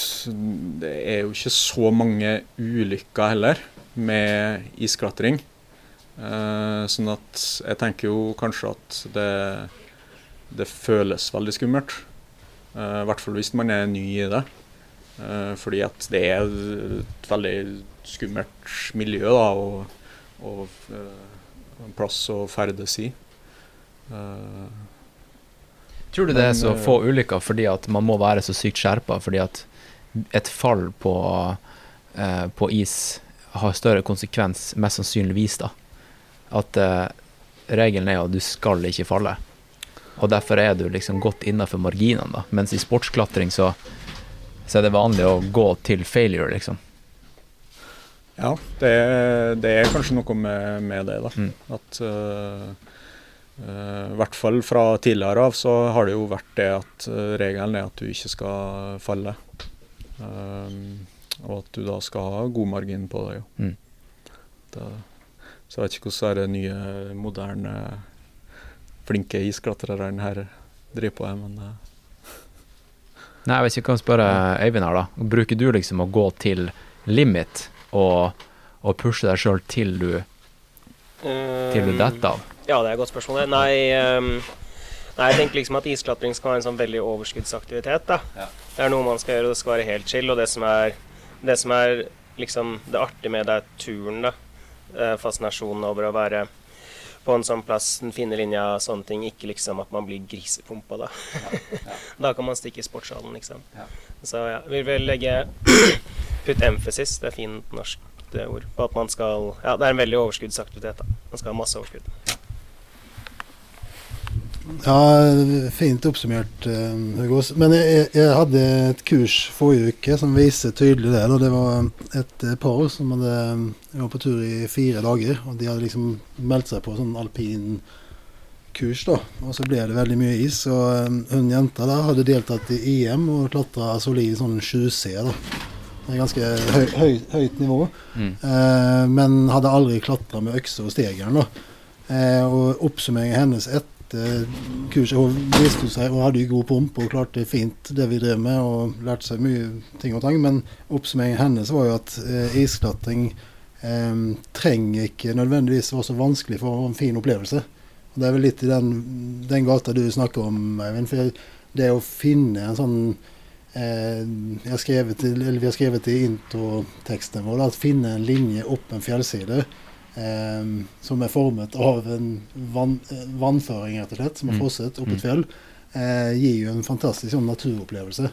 Det er jo ikke så mange ulykker heller med isklatring. Eh, sånn at jeg tenker jo kanskje at det, det føles veldig skummelt. Eh, hvert fall hvis man er ny i det. Eh, fordi at det er et veldig skummelt miljø da, og, og eh, en plass å ferdes i. Uh, Tror du det er så eh, få ulykker fordi at man må være så sykt skjerpa fordi at et fall på, uh, på is har større konsekvens, mest sannsynligvis, da. At uh, regelen er at du skal ikke falle. Og derfor er du liksom godt innafor marginene, da. Mens i sportsklatring så, så er det vanlig å gå til failure, liksom. Ja, det det er kanskje noe med, med det, da. Mm. At uh, uh, I hvert fall fra tidligere av så har det jo vært det at uh, regelen er at du ikke skal falle. Og at du da skal ha god margin på det, jo. Mm. Det, så jeg vet ikke hvordan de nye, moderne, flinke isklatrerne her driver på jeg, men Nei, Hvis vi kan spørre Eivind her, da. Bruker du liksom å gå til limit og, å pushe deg sjøl til du, til du detter av? Ja, det er et godt spørsmål. Nei, um, nei, jeg tenker liksom at isklatring skal være en sånn veldig overskuddsaktivitet. da. Det er noe man skal gjøre, og det skal være helt chill. Og det som er, det som er liksom det artige med det, er turen, da. Eh, Fascinasjonen over å være på en sånn plass, den fine linja, sånne ting. Ikke liksom at man blir grisepumpa, da. da kan man stikke i sportshallen, liksom. Så ja, vi vil legge Put emphasis, det er fint norsk ord, på at man skal Ja, det er en veldig overskuddsaktivitet, da. Man skal ha masse overskudd. Ja, fint oppsummert, eh, Hugo. Men jeg, jeg hadde et kurs forrige uke som viser tydelig det. Det var et eh, par som hadde jeg var på tur i fire dager. og De hadde liksom meldt seg på sånn alpin kurs. da, og Så ble det veldig mye is. og eh, Hun jenta der hadde deltatt i EM og klatra solid sånn 7C. da. Det er ganske høy, høy, høyt nivå. Mm. Eh, men hadde aldri klatra med økse og stegeren. da. Eh, og oppsummeringen hennes etter kurset Hun viste seg og hadde god pump og klarte fint det vi drev med og lærte seg mye ting og tang. Men oppsummeringen hennes var jo at eh, isklatring eh, trenger ikke nødvendigvis være så vanskelig for en fin opplevelse. Og Det er vel litt i den, den gata du snakker om, Eivind. For det å finne en sånn eh, jeg har skrevet, eller Vi har skrevet i introteksten vår at finne en linje opp en fjellside som er formet av en vann, eh, vannføring, rett og slett, som har Mm. frosset opp Mm. et fjell. eh, gir jo en fantastisk sånn naturopplevelse.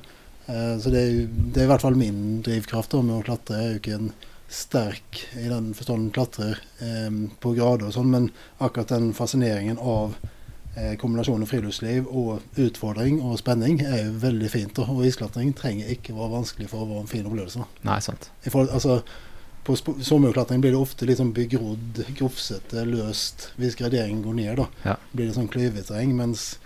Eh, så det er, det er i hvert fall min drivkraft da, med å klatre. Jeg er jo ikke en sterk i den forstand klatrer eh, på grader og sånn, men akkurat den fascineringen av kombinasjonen friluftsliv og utfordring og spenning er jo veldig fint. Og isklatring trenger ikke være vanskelig for å være en fin opplevelse. Nei, sant. I forhold, altså, på sommerklatring blir det ofte litt sånn begrodd, grufsete, løst. Hvis graderingen går ned, da Ja. blir det sånn klyveterreng. Mens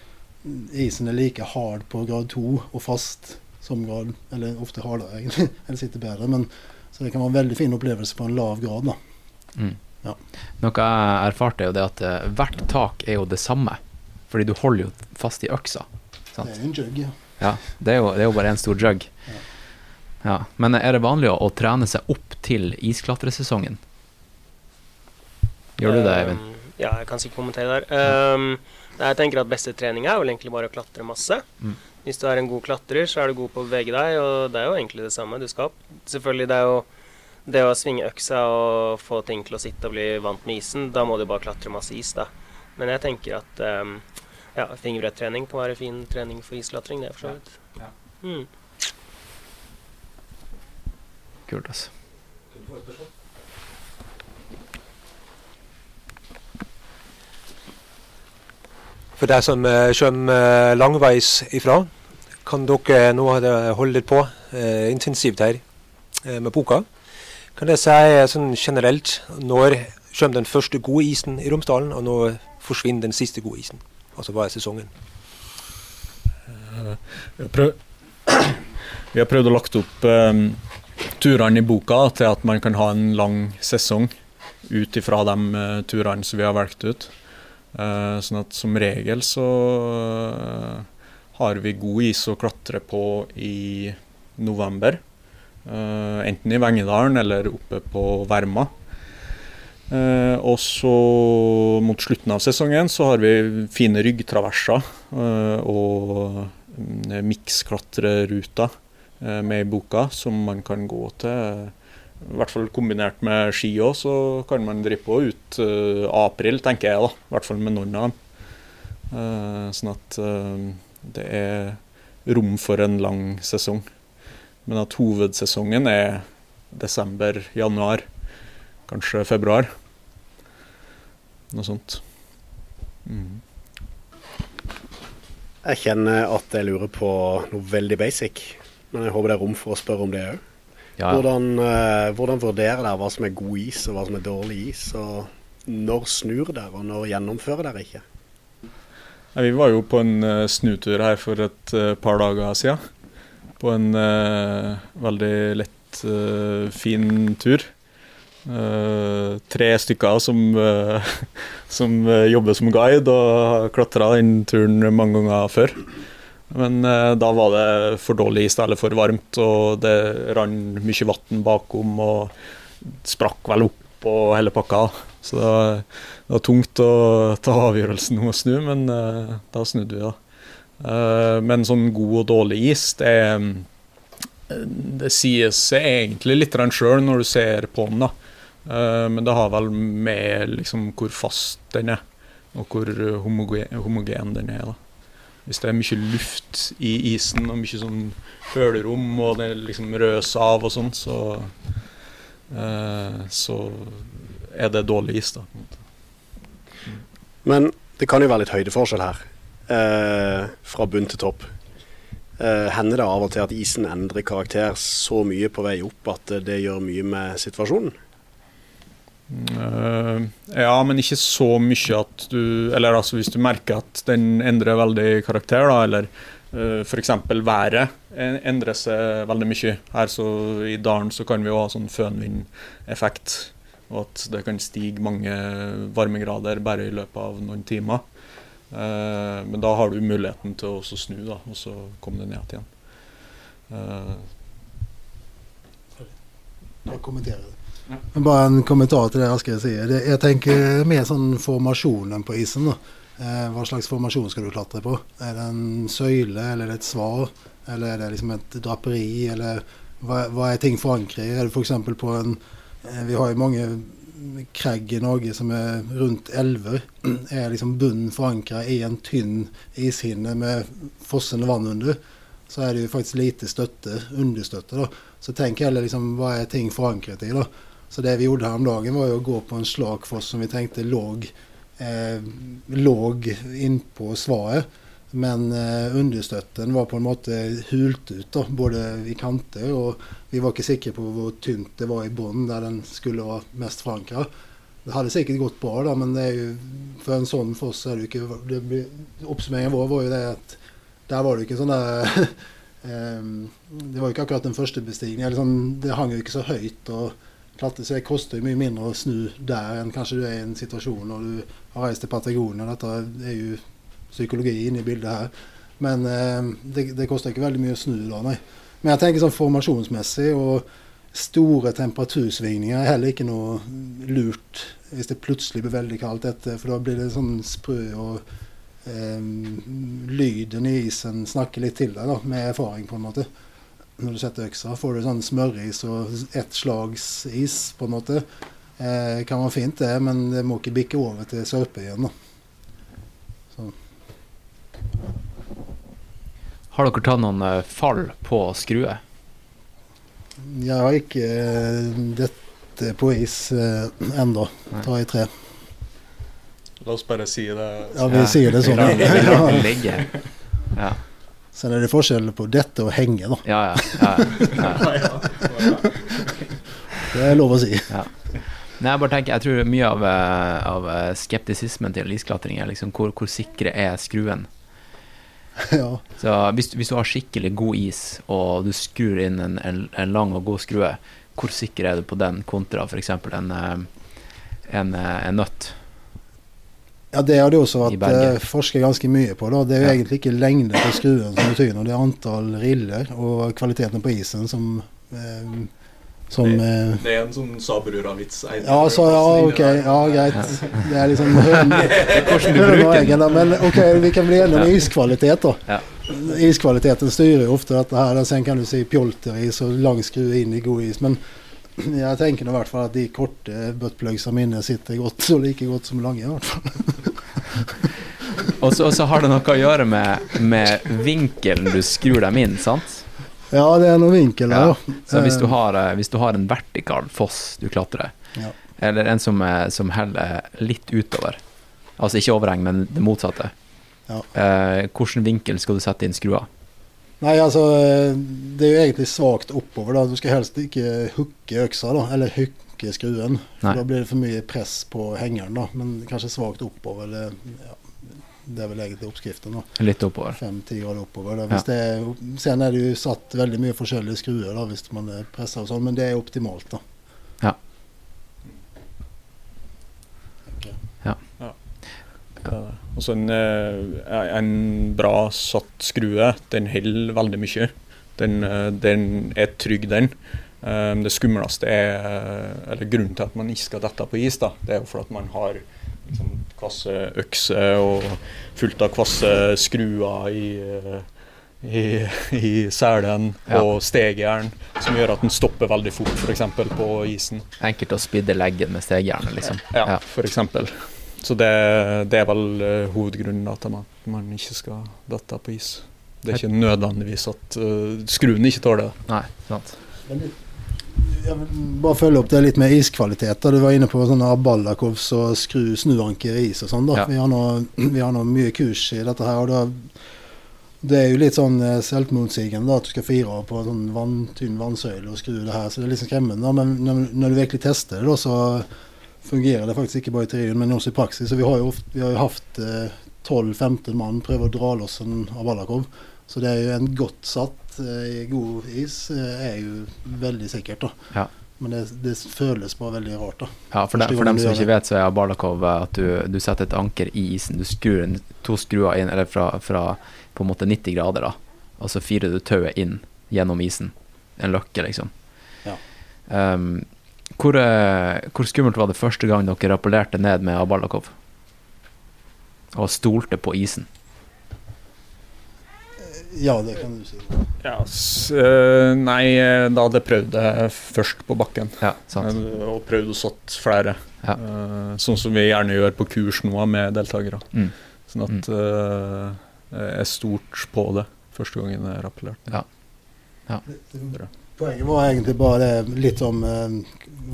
isen er like hard på grad to og fast som grad Eller ofte hardere, egentlig. Eller sitter bedre. Men, så det kan være en veldig fin opplevelse på en lav grad. da. Mm. Ja. Noe jeg erfarte, er jo det at eh, hvert tak er jo det samme. Fordi du holder jo fast i øksa. Sant? Det er en jug, ja. Ja, det er jo, det er jo bare en stor jug. Ja. Men er det vanlig å, å trene seg opp til isklatresesongen? Gjør du det, Eivind? Um, ja, jeg kan sikkert kommentere der. Um, jeg tenker at beste trening er vel egentlig bare å klatre masse. Mm. Hvis du er en god klatrer, så er du god på å bevege deg, og det er jo egentlig det samme. Du skal opp. Selvfølgelig, det er jo det å svinge øksa og få ting til å sitte og bli vant med isen, da må du bare klatre masse is, da. Men jeg tenker at um, ja, fingerbrettrening kan være fin trening for isklatring, det, for så vidt. Ja. Mm. Kult, altså. For deg som eh, kommer eh, langveis ifra, kan dere nå holde litt på eh, intensivt her eh, med boka. Kan jeg si sånn generelt når kommer den første gode isen i Romsdalen, og når forsvinner den siste gode isen? Altså hva er sesongen? Vi har, prøvd, vi har prøvd å lagt opp um, turene i boka til at man kan ha en lang sesong ut ifra de uh, turene som vi har valgt ut. Uh, sånn at som regel så uh, har vi god is å klatre på i november. Enten i Vengedalen eller oppe på Verma. Uh, og så mot slutten av sesongen så har vi fine ryggtraverser uh, og mm, miksklatreruter med i boka som man kan gå til. I hvert fall kombinert med ski òg, så kan man drive på ut uh, april, tenker jeg. da, I hvert fall med noen av dem. Uh, sånn at uh, det er rom for en lang sesong. Men at hovedsesongen er desember, januar, kanskje februar. Noe sånt. Mm. Jeg kjenner at jeg lurer på noe veldig basic, men jeg håper det er rom for å spørre om det òg. Ja, ja. Hvordan, eh, hvordan vurderer dere hva som er god is, og hva som er dårlig is? Og når snur dere, og når gjennomfører dere ikke? Ja, vi var jo på en eh, snutur her for et eh, par dager siden. På en uh, veldig lett, uh, fin tur. Uh, tre stykker som, som jobber som guide og har klatra den turen mange ganger før. Men eh, da var det for dårlig is eller for varmt, og det rant mye vann bakom og sprakk vel opp og hele pakka. Så det var, det var tungt å ta avgjørelsen om å snu, men eh, da snudde vi, da. Eh, men sånn god og dårlig is, det, det sier seg egentlig litt sjøl når du ser på den, da. Men det har vel med liksom hvor fast den er, og hvor homogen, homogen den er. da. Hvis det er mye luft i isen og mye sånn hølerom, og det liksom røser av og sånn, så, eh, så er det dårlig is, da. måte. Men det kan jo være litt høydeforskjell her, eh, fra bunn til topp. Eh, hender det av og til at isen endrer karakter så mye på vei opp at det gjør mye med situasjonen? Eh, ja, men ikke så mye at du Eller altså hvis du merker at den endrer veldig karakter, da, eller uh, f.eks. været endrer seg veldig mye. Her så i dalen så kan vi jo ha sånn fønvindeffekt, og at det kan stige mange varmegrader bare i løpet av noen timer. Uh, men da har du muligheten til å også snu, da, og så komme det ned igjen. Uh, Jeg kommenterer det. Bare en kommentar til det jeg sier. si jeg tenker mer sånn formasjonen på isen. da. Eh, hva slags formasjon skal du klatre på? Er det en søyle, eller er det et svar? Eller er det liksom et draperi? Eller hva, hva er ting forankret i? Er det f.eks. på en eh, Vi har jo mange Kregg i Norge som er rundt elver, er liksom bunnen forankra i en tynn ishinne med fossende vann under, så er det jo faktisk lite støtte, understøtte. da. Så tenk heller liksom, hva er ting forankret i. da. Så det vi gjorde her om dagen, var jo å gå på en slagfoss som vi tenkte lå, eh, innpå svaret. Men eh, understøtten var på en måte hult ut, da, både i kanter. Og vi var ikke sikre på hvor tynt det var i bunnen, der den skulle være mest forankra. Det hadde sikkert gått bra, da, men det er jo, for en sånn foss er det jo ikke det Oppsummeringen vår var jo det at der var det ikke sånn der um, Det var jo ikke akkurat den første bestigningen. Liksom, det hang jo ikke så høyt. og klatre, så Det koster mye mindre å snu der enn kanskje du er i en situasjon når du har reist til Patagonia. Dette er jo psykologi inne i bildet her. Men eh, det, det, koster ikke veldig mye å snu da, nei. Men jeg tenker sånn formasjonsmessig og store temperatursvingninger er heller ikke noe lurt hvis det plutselig blir veldig kaldt etter, for da blir det sånn sprø og eh, lyden i isen snakker litt til deg, da, med erfaring, på en måte. Når du setter øksa, får du sånn smøris og ett slags is, på en måte. Eh, kan være fint, det, men det må ikke bikke over til sørpe igjen. da. Har dere tatt noen eh, fall på skrue? Jeg har ikke uh, dette på is uh, ennå. Ta i tre. La oss bare si det. Ja, vi ja. sier det sånn. ligge. Ja. Sen er det forskjell på dette og henge, da. Ja, ja. ja. det er lov å si. Ja. Nei, jeg bare tenker, jeg tror mye av, av skeptisismen til isklatring er liksom hvor, hvor sikre er skruen? ja. Så hvis, hvis, du har skikkelig god is, og du skrur inn en, en, en lang og god skrue, hvor sikker er du på den kontra f.eks. En, eh, en, eh, en nøtt? Ja, Det har det også vært uh, forsket ganske mye på. Da. Det er jo ja. egentlig ikke lengde på skruen som betyr noe, det er antall riller og kvaliteten på isen som eh, som, det, eh, det, er en sånn Saberura-vits. Ja, så, ja, ok, ja, greit. Det er liksom høna Men ok, vi kan bli enige om iskvalitet, da. Ja. Iskvaliteten styrer jo ofte dette her. Sen kan du si pjolteris og lang skrue inn i god is. Men jeg tenker i hvert fall at de korte buttplugsa mine sitter godt så like godt som lange. i hvert fall. og så har det noe å gjøre med, med vinkelen du skrur dem inn, sant? Ja, det er noen vinkel der, ja. Så hvis du, har, eh, hvis du, har, en vertikal foss du klatrer, ja. eller en som, som heller litt utover, altså ikke overheng, men det motsatte, ja. eh, hvilken vinkel skal du sette inn skrua? Nei, altså Det er jo egentlig svakt oppover. da Du skal helst ikke hooke øksa, da, eller hooke skruen. For Nei. Da blir det for mye press på hengeren, da. Men kanskje svakt oppover. Det, ja, det er vel egentlig oppskriften. da. Litt oppover. Fem-ti grader oppover. Da. Hvis ja. det, sen er det jo satt veldig mye forskjellige skruer da, hvis man presser og sånn, men det er optimalt. da. Ja. Okay. Ja. ja. Altså en, eh, en, bra satt skrue, den holder veldig mye. Den, eh, den er trygg, den. Eh, det skumleste er Eller grunnen til at man ikke skal dette på is, da, det er jo for at man har liksom, kvasse økser og fullt av kvasse skruer i, i, i selen ja. og stegjern, som gjør at den stopper veldig fort, f.eks. på isen. Enkelt å spidde leggen med stegjernet, liksom. Ja, ja. f.eks. Så det, det, er vel uh, hovedgrunnen til at man ikke skal dette på is. Det er ikke nødvendigvis at uh, skruene ikke tåler det. Nei, sant. Jeg vil bare følge opp det litt med iskvalitet. Du var inne på sånne Ballakovs og skru snuanker i is og sånn. Ja. Vi, har nå, vi har nå mye kurs i dette her. og da, Det er jo litt sånn eh, selvmotsigende at du skal fire på sånn vann, tynn vannsøyle og skru det her. Så det er litt sånn skremmende. Men når, når, du virkelig tester det, da, så fungerer det faktisk ikke bare i teorien, men også i praksis. Så vi har jo, vi har jo hatt eh, 12-15 mann prøve å dra loss en Abalakov. Så det er jo en godt satt eh, god is eh, er jo veldig sikkert. da. Ja. Men det, det, føles bare veldig rart. da. Ja, For, de, for dem som ikke vet, så er Abalakov at du, du, setter et anker i isen. Du skrur to skruer inn eller fra, fra, på en måte 90 grader, da. og så firer du tauet inn gjennom isen. En løkke, liksom. Ja. Um, hvor, eh, hvor, skummelt var det første gang dere rappellerte ned med Abalakov? Og stolte på isen? Ja, det kan du si. Ja, s eh, nei, eh, da hadde jeg prøvd det først på bakken. Ja, sant. Og prøvd å satt flere. Ja. Eh, sånn som vi gjerne gjør på kurs nå med deltakere. Mm. Sånn at mm. jeg er stort på det første gangen jeg rappellerte. Poenget var egentlig bare litt om eh,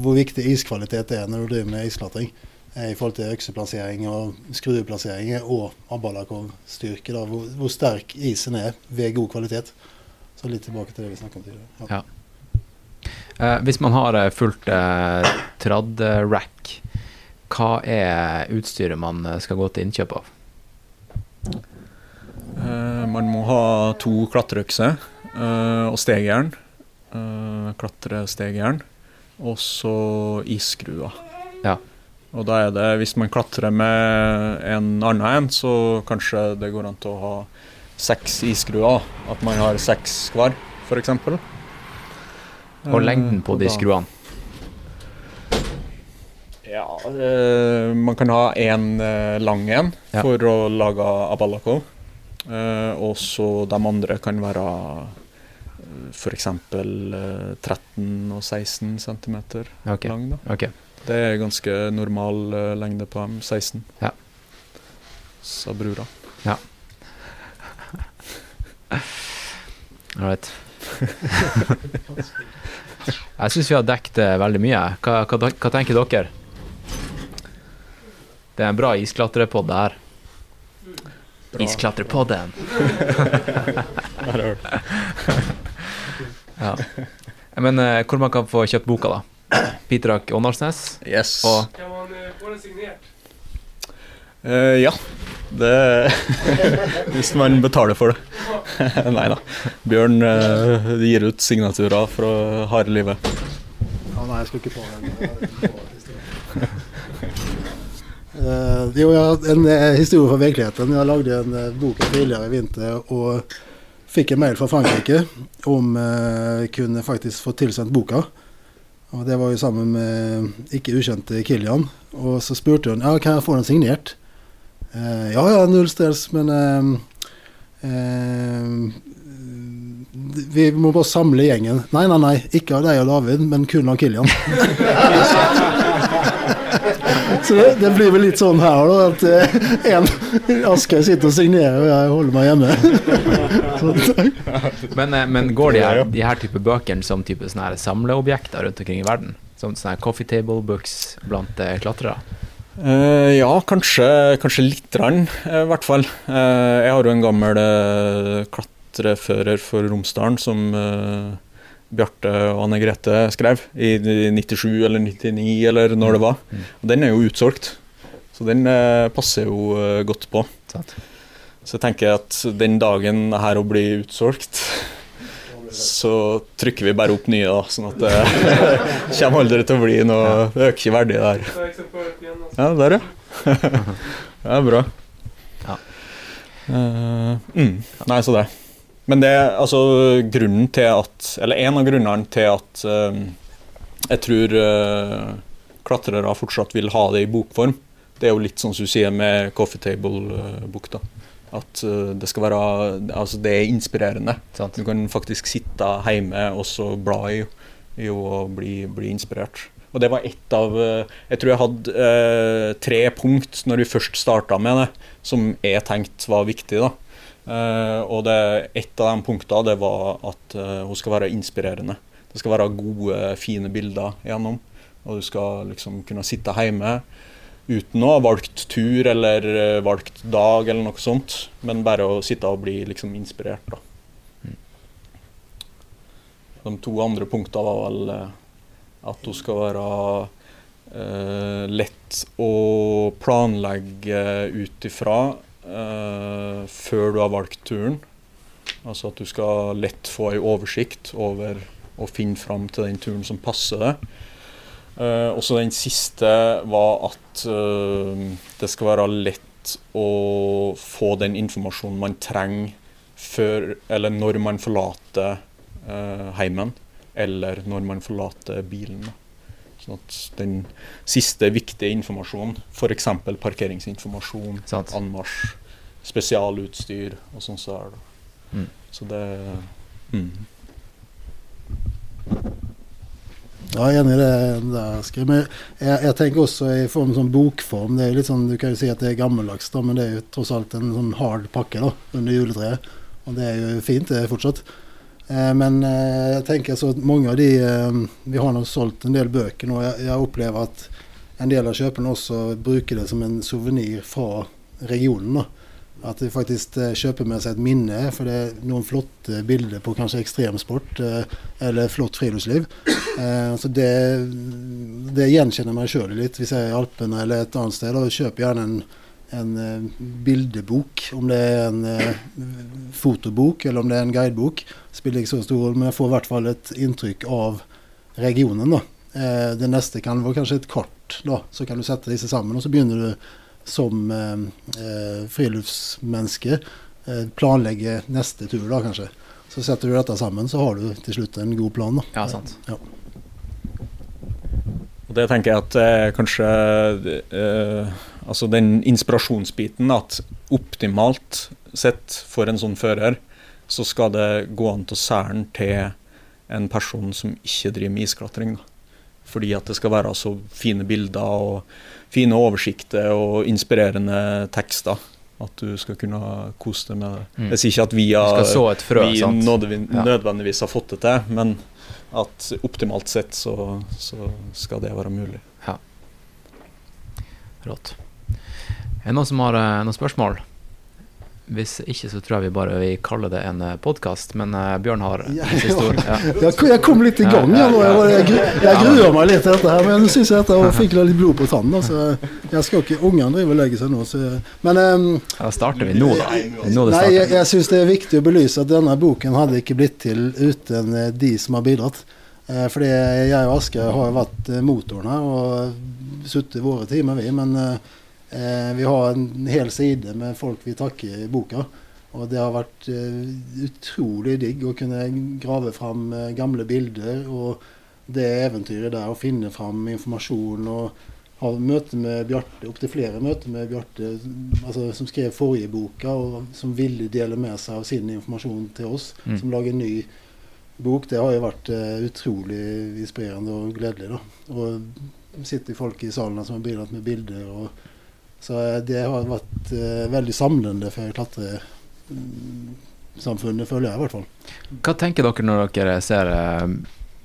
hvor viktig iskvalitet er når du driver med isklatring. eh, I forhold til økseplassering og skrueplasseringer og abalakovstyrke. Hvor, hvor sterk isen er ved god kvalitet. Så litt tilbake til det vi snakket om tidligere. Ja. Eh, hvis man har eh, fullt eh, tradd-rack, hva er utstyret man eh, skal gå til innkjøp av? Eh, man må ha to klatreøkser eh, og stegjern. Uh, Klatrestegjern. Og så iskrua. Ja. Og da er det, hvis man klatrer med en annen en, så kanskje det går an til å ha seks isskruer. At man har seks hver, f.eks. Og lengden på de skruene? Ja, eh, man kan ha én eh, lang en Ja. for å lage abalako. Eh, og så de andre kan være f.eks. Eh, 13 og 16 cm okay. lang. Da. Okay. Det er ganske normal eh, lengde på dem. 16. Ja. Sa brura. All right. Jeg syns vi har dekket eh, veldig mye. Hva, hva, hva tenker dere? Det er en bra isklatrepod, det her. Isklatrepodden. ja. Men eh, hvor man kan få kjøpt boka, da? Pitrak Åndalsnes. Yes. Og Kan man eh, få den signert? Eh, ja. Det Hvis man betaler for det. Nei da. Bjørn eh, gir ut signaturer fra harde livet. Ja, nei, jeg skal ikke på den. Eh, jo, jeg har en eh, historie fra virkeligheten. Jeg lagde en uh, bok tidligere i vinter og fikk en mail fra Frankrike om jeg kunne faktisk få tilsendt boka. Og Det var jo sammen med ikke ukjente Kilian. Og så spurte hun ja, kan jeg få den signert. Eh, ja ja, null stress, men eh, eh, vi må bare samle gjengen. Nei, nei, nei. Ikke av deg og David, men kun av Kilian. Så det, det blir vel litt sånn her, da. At eh, en Asker sitter og signerer, og jeg holder meg hjemme. Så, Men, eh, men går de her, de her type bøkene som type sånne her samleobjekter rundt omkring i verden? Som sånne her coffee table books blant eh, klatrere? Uh, ja, kanskje, kanskje litt, rann, eh, i hvert fall. Uh, jeg har jo en gammel uh, klatrefører for Romsdalen som eh, Bjarte og Anne Grete skrev i 97 eller 99 eller når det var. Mm. Og den er jo utsolgt, så den eh, passer jo eh, godt på. Så jeg tenker at den dagen her å bli utsolgt, så trykker vi bare opp nye, da, sånn at det kommer aldri til å bli noe Det øker ikke verdi der. Altså. Ja, der, ja. Det er bra. Ja. Eh, mm. Nei, så det. Men det altså grunnen til at Eller en av grunnene til at uh, jeg tror uh, klatrere fortsatt vil ha det i bokform, det er jo litt sånn som du sier med Coffee Table-bok. da At uh, det skal være Altså, det er inspirerende. Sant? Du kan faktisk sitte hjemme og så bla i, i å bli, bli inspirert. Og det var ett av eh, Jeg tror jeg hadde eh, tre punkt når vi først starta med det, som jeg tenkte var viktig. da. Eh, og det, et av de punktene det var at eh, hun skal være inspirerende. Det skal være gode, fine bilder igjennom. Og du skal liksom kunne sitte hjemme uten å ha valgt tur eller eh, valgt dag eller noe sånt, men bare å sitte og bli liksom inspirert. da. De to andre punktene var vel at hun skal være eh, lett å planlegge ut ifra eh, før du har valgt turen. Altså at du skal lett få ei oversikt over å finne fram til den turen som passer deg. Eh, også den siste var at eh, det skal være lett å få den informasjonen man trenger før, eller når man forlater eh, heimen, eller når man forlater bilen. da. Sånn at den siste viktige informasjonen, f.eks. parkeringsinformasjon, Sant. anmarsj, spesialutstyr og sånn så er det. Mm. Så det Mm. Ja, jeg er enig i det der. Men jeg, jeg tenker også i form sånn bokform. Det er jo litt sånn, Du kan jo si at det er gammeldags, da, men det er jo tross alt en sånn hard pakke da, under juletreet. Og det er jo fint, det er fortsatt. Eh, men eh, jeg tenker så at mange av de eh, Vi har nå solgt en del bøker nå. Jeg, opplever at en del av kjøperne også bruker det som en suvenir fra regionen. At de faktisk kjøper med seg et minne, for det er noen flotte bilder på kanskje ekstremsport eller flott friluftsliv. Så det, det gjenkjenner meg sjøl litt hvis jeg er i Alpene eller et annet sted. og kjøper gjerne en, en eh, bildebok, om det er en eh, fotobok eller om det er en guidebok. Spiller ikke så stor rolle, men jeg får i hvert fall et inntrykk av regionen. da. Eh, det neste kan være kanskje et kart, da. Så kan du sette disse sammen, og så begynner du som friluftsmenneske planlegge neste tur, da kanskje. Så setter du dette sammen, så har du til slutt en god plan. da. Ja, sant. Ja. Og det tenker jeg at eh, kanskje eh, Altså den inspirasjonsbiten at optimalt sett for en sånn fører, så skal det gå an til å sære den til en person som ikke driver med isklatring. Da. Fordi at det skal være så fine bilder og fine oversikter og inspirerende tekster. At du skal kunne kose deg med det. Mm. Jeg sier ikke at vi, har, frø, vi nødvendigvis har fått det til, men at optimalt sett så, så skal det være mulig. Ja. Rått. Er det noen som har eh, noen spørsmål? Hvis ikke, så tror jeg vi bare vi kaller det en podkast. Men eh, Bjørn har Ja, siste ord. Ja. Jeg, kom- jeg kom litt i gang. Ja, nå. Jeg, jeg, jeg gruer meg litt til dette her, men jeg syns jeg dette fikk litt blod på tannen. Altså. Jeg skal ikke, Ungene driver og legger seg nå, så Men um, Da starter vi nå, da. Nå Nei, jeg, jeg syns det er viktig å belyse at denne boken hadde ikke blitt til uten eh, de som har bidratt. Eh, fordi jeg og Asker har vært eh, motoren her og sittet våre timer, vi. Men eh, eh, vi har en hel side med folk vi takker i boka. Og det har vært eh, utrolig digg å kunne grave fram eh, gamle bilder og det eventyret der, å finne fram informasjon og ha møte med Bjarte, opptil flere møter med Bjarte, altså, som skrev forrige boka, og som ville dele med seg av sin informasjon til oss, Mm. som lager en ny bok. Det har jo vært eh, utrolig inspirerende og gledelig. da. Og sitter folk i salen som har bidratt med bilder. og så eh, det har vært eh, veldig samlende for klatresamfunnet, føler jeg i hvert fall. Hva tenker dere når dere ser eh,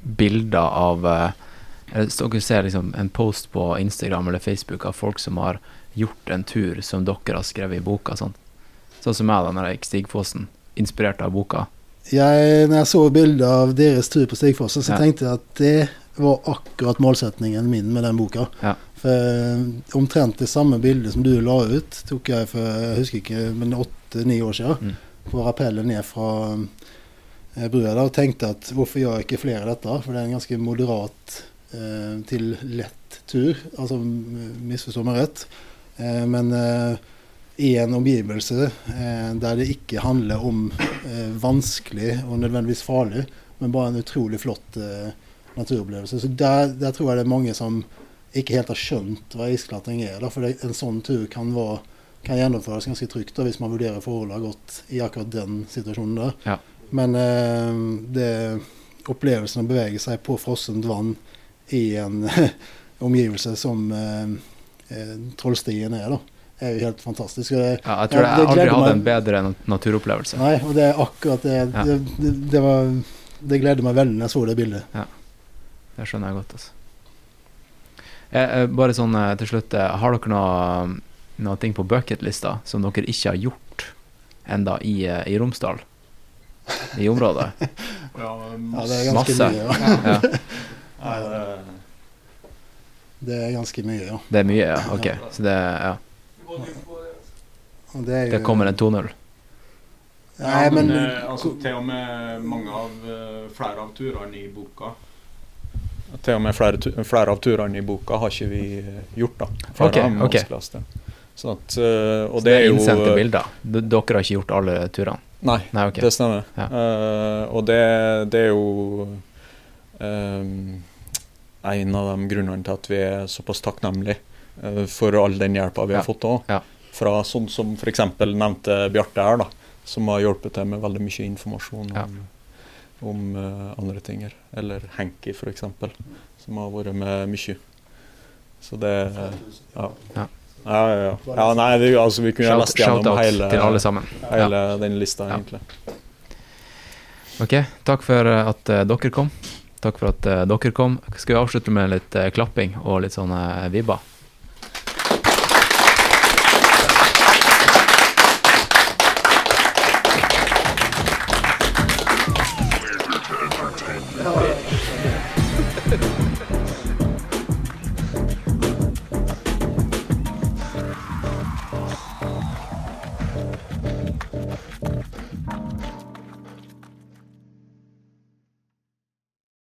bilder av hvis dere ser liksom en post på Instagram eller Facebook av folk som har gjort en tur som dere har skrevet i boka? Sånn, sånn som meg da når jeg gikk Stigfossen, inspirert av boka. Jeg, når jeg så bildet av deres tur på Stigfossen, så Ja. tenkte jeg at det var akkurat målsetningen min med den boka. Ja. For eh, omtrent det samme bildet som du la ut, tok jeg for jeg husker ikke, men åtte-ni år siden. Mm. På rappellet ned fra eh, brua der, og tenkte at hvorfor gjør ikke flere dette? For det er en ganske moderat eh, til lett tur. Altså misforstå meg rett. Eh, men eh, i en omgivelse eh, der det ikke handler om vanskelig og nødvendigvis farlig, men bare en utrolig flott naturopplevelse. Så der, der tror jeg det er mange som ikke helt har skjønt hva isklatring er. Da, for en sånn tur kan, være, kan gjennomføres ganske trygt da, hvis man vurderer forholdene godt i akkurat den situasjonen der. Ja. Men eh, det, opplevelsen å bevege seg på frossent vann i en omgivelse som eh, eh, Trollstien er, da, er jo helt fantastisk. Det, Ja, jeg tror Ja, jeg det aldri gleder hadde en bedre naturopplevelse. Nei, og det er akkurat det. Ja. Det, det, det, var, det gleder meg veldig når jeg så det bildet. Det skjønner jeg godt. altså. Eh, eh, bare sånn eh, til slutt, har dere noe, noe ting på bucketlista som dere ikke har gjort enda i, i Romsdal? I området? Ja, det er ganske Masse. mye. Ja. Ja, Nei, det, Det er ganske mye, ja. det er mye, ja. Ok. Så det, ja. Det, er jo, det kommer en 2-0. Nei, men, men altså, til og med mange av flere av turene i boka Til og med flere, flere av turene i boka har ikke vi eh, gjort, da. Flere Ok, av dem ok. Sånn at, eh, og Så det er jo innsendte bilder. Dere har ikke gjort alle turene? Nei, Nei, okay. det stemmer. Ja. Uh, og det, det er jo um, en av de grunnene til at vi er såpass takknemlige uh, for all den hjelpa vi Ja. har fått òg. Ja. Fra sånn som f.eks. nevnte Bjarte her, da, som har hjulpet til med veldig mye informasjon om om eh, andre ting. Eller Hanky, f.eks., som har vært med mye. Så det ja. Ja. Ja, ja, ja. ja nei, vi, altså, vi kunne Shout- lest gjennom hele, til alle sammen. hele den lista, Ja. egentlig. Ok, takk for eh, at uh, dere kom. Takk for at uh, dere kom. Skal vi avslutte med litt uh, klapping og litt sånne vibber?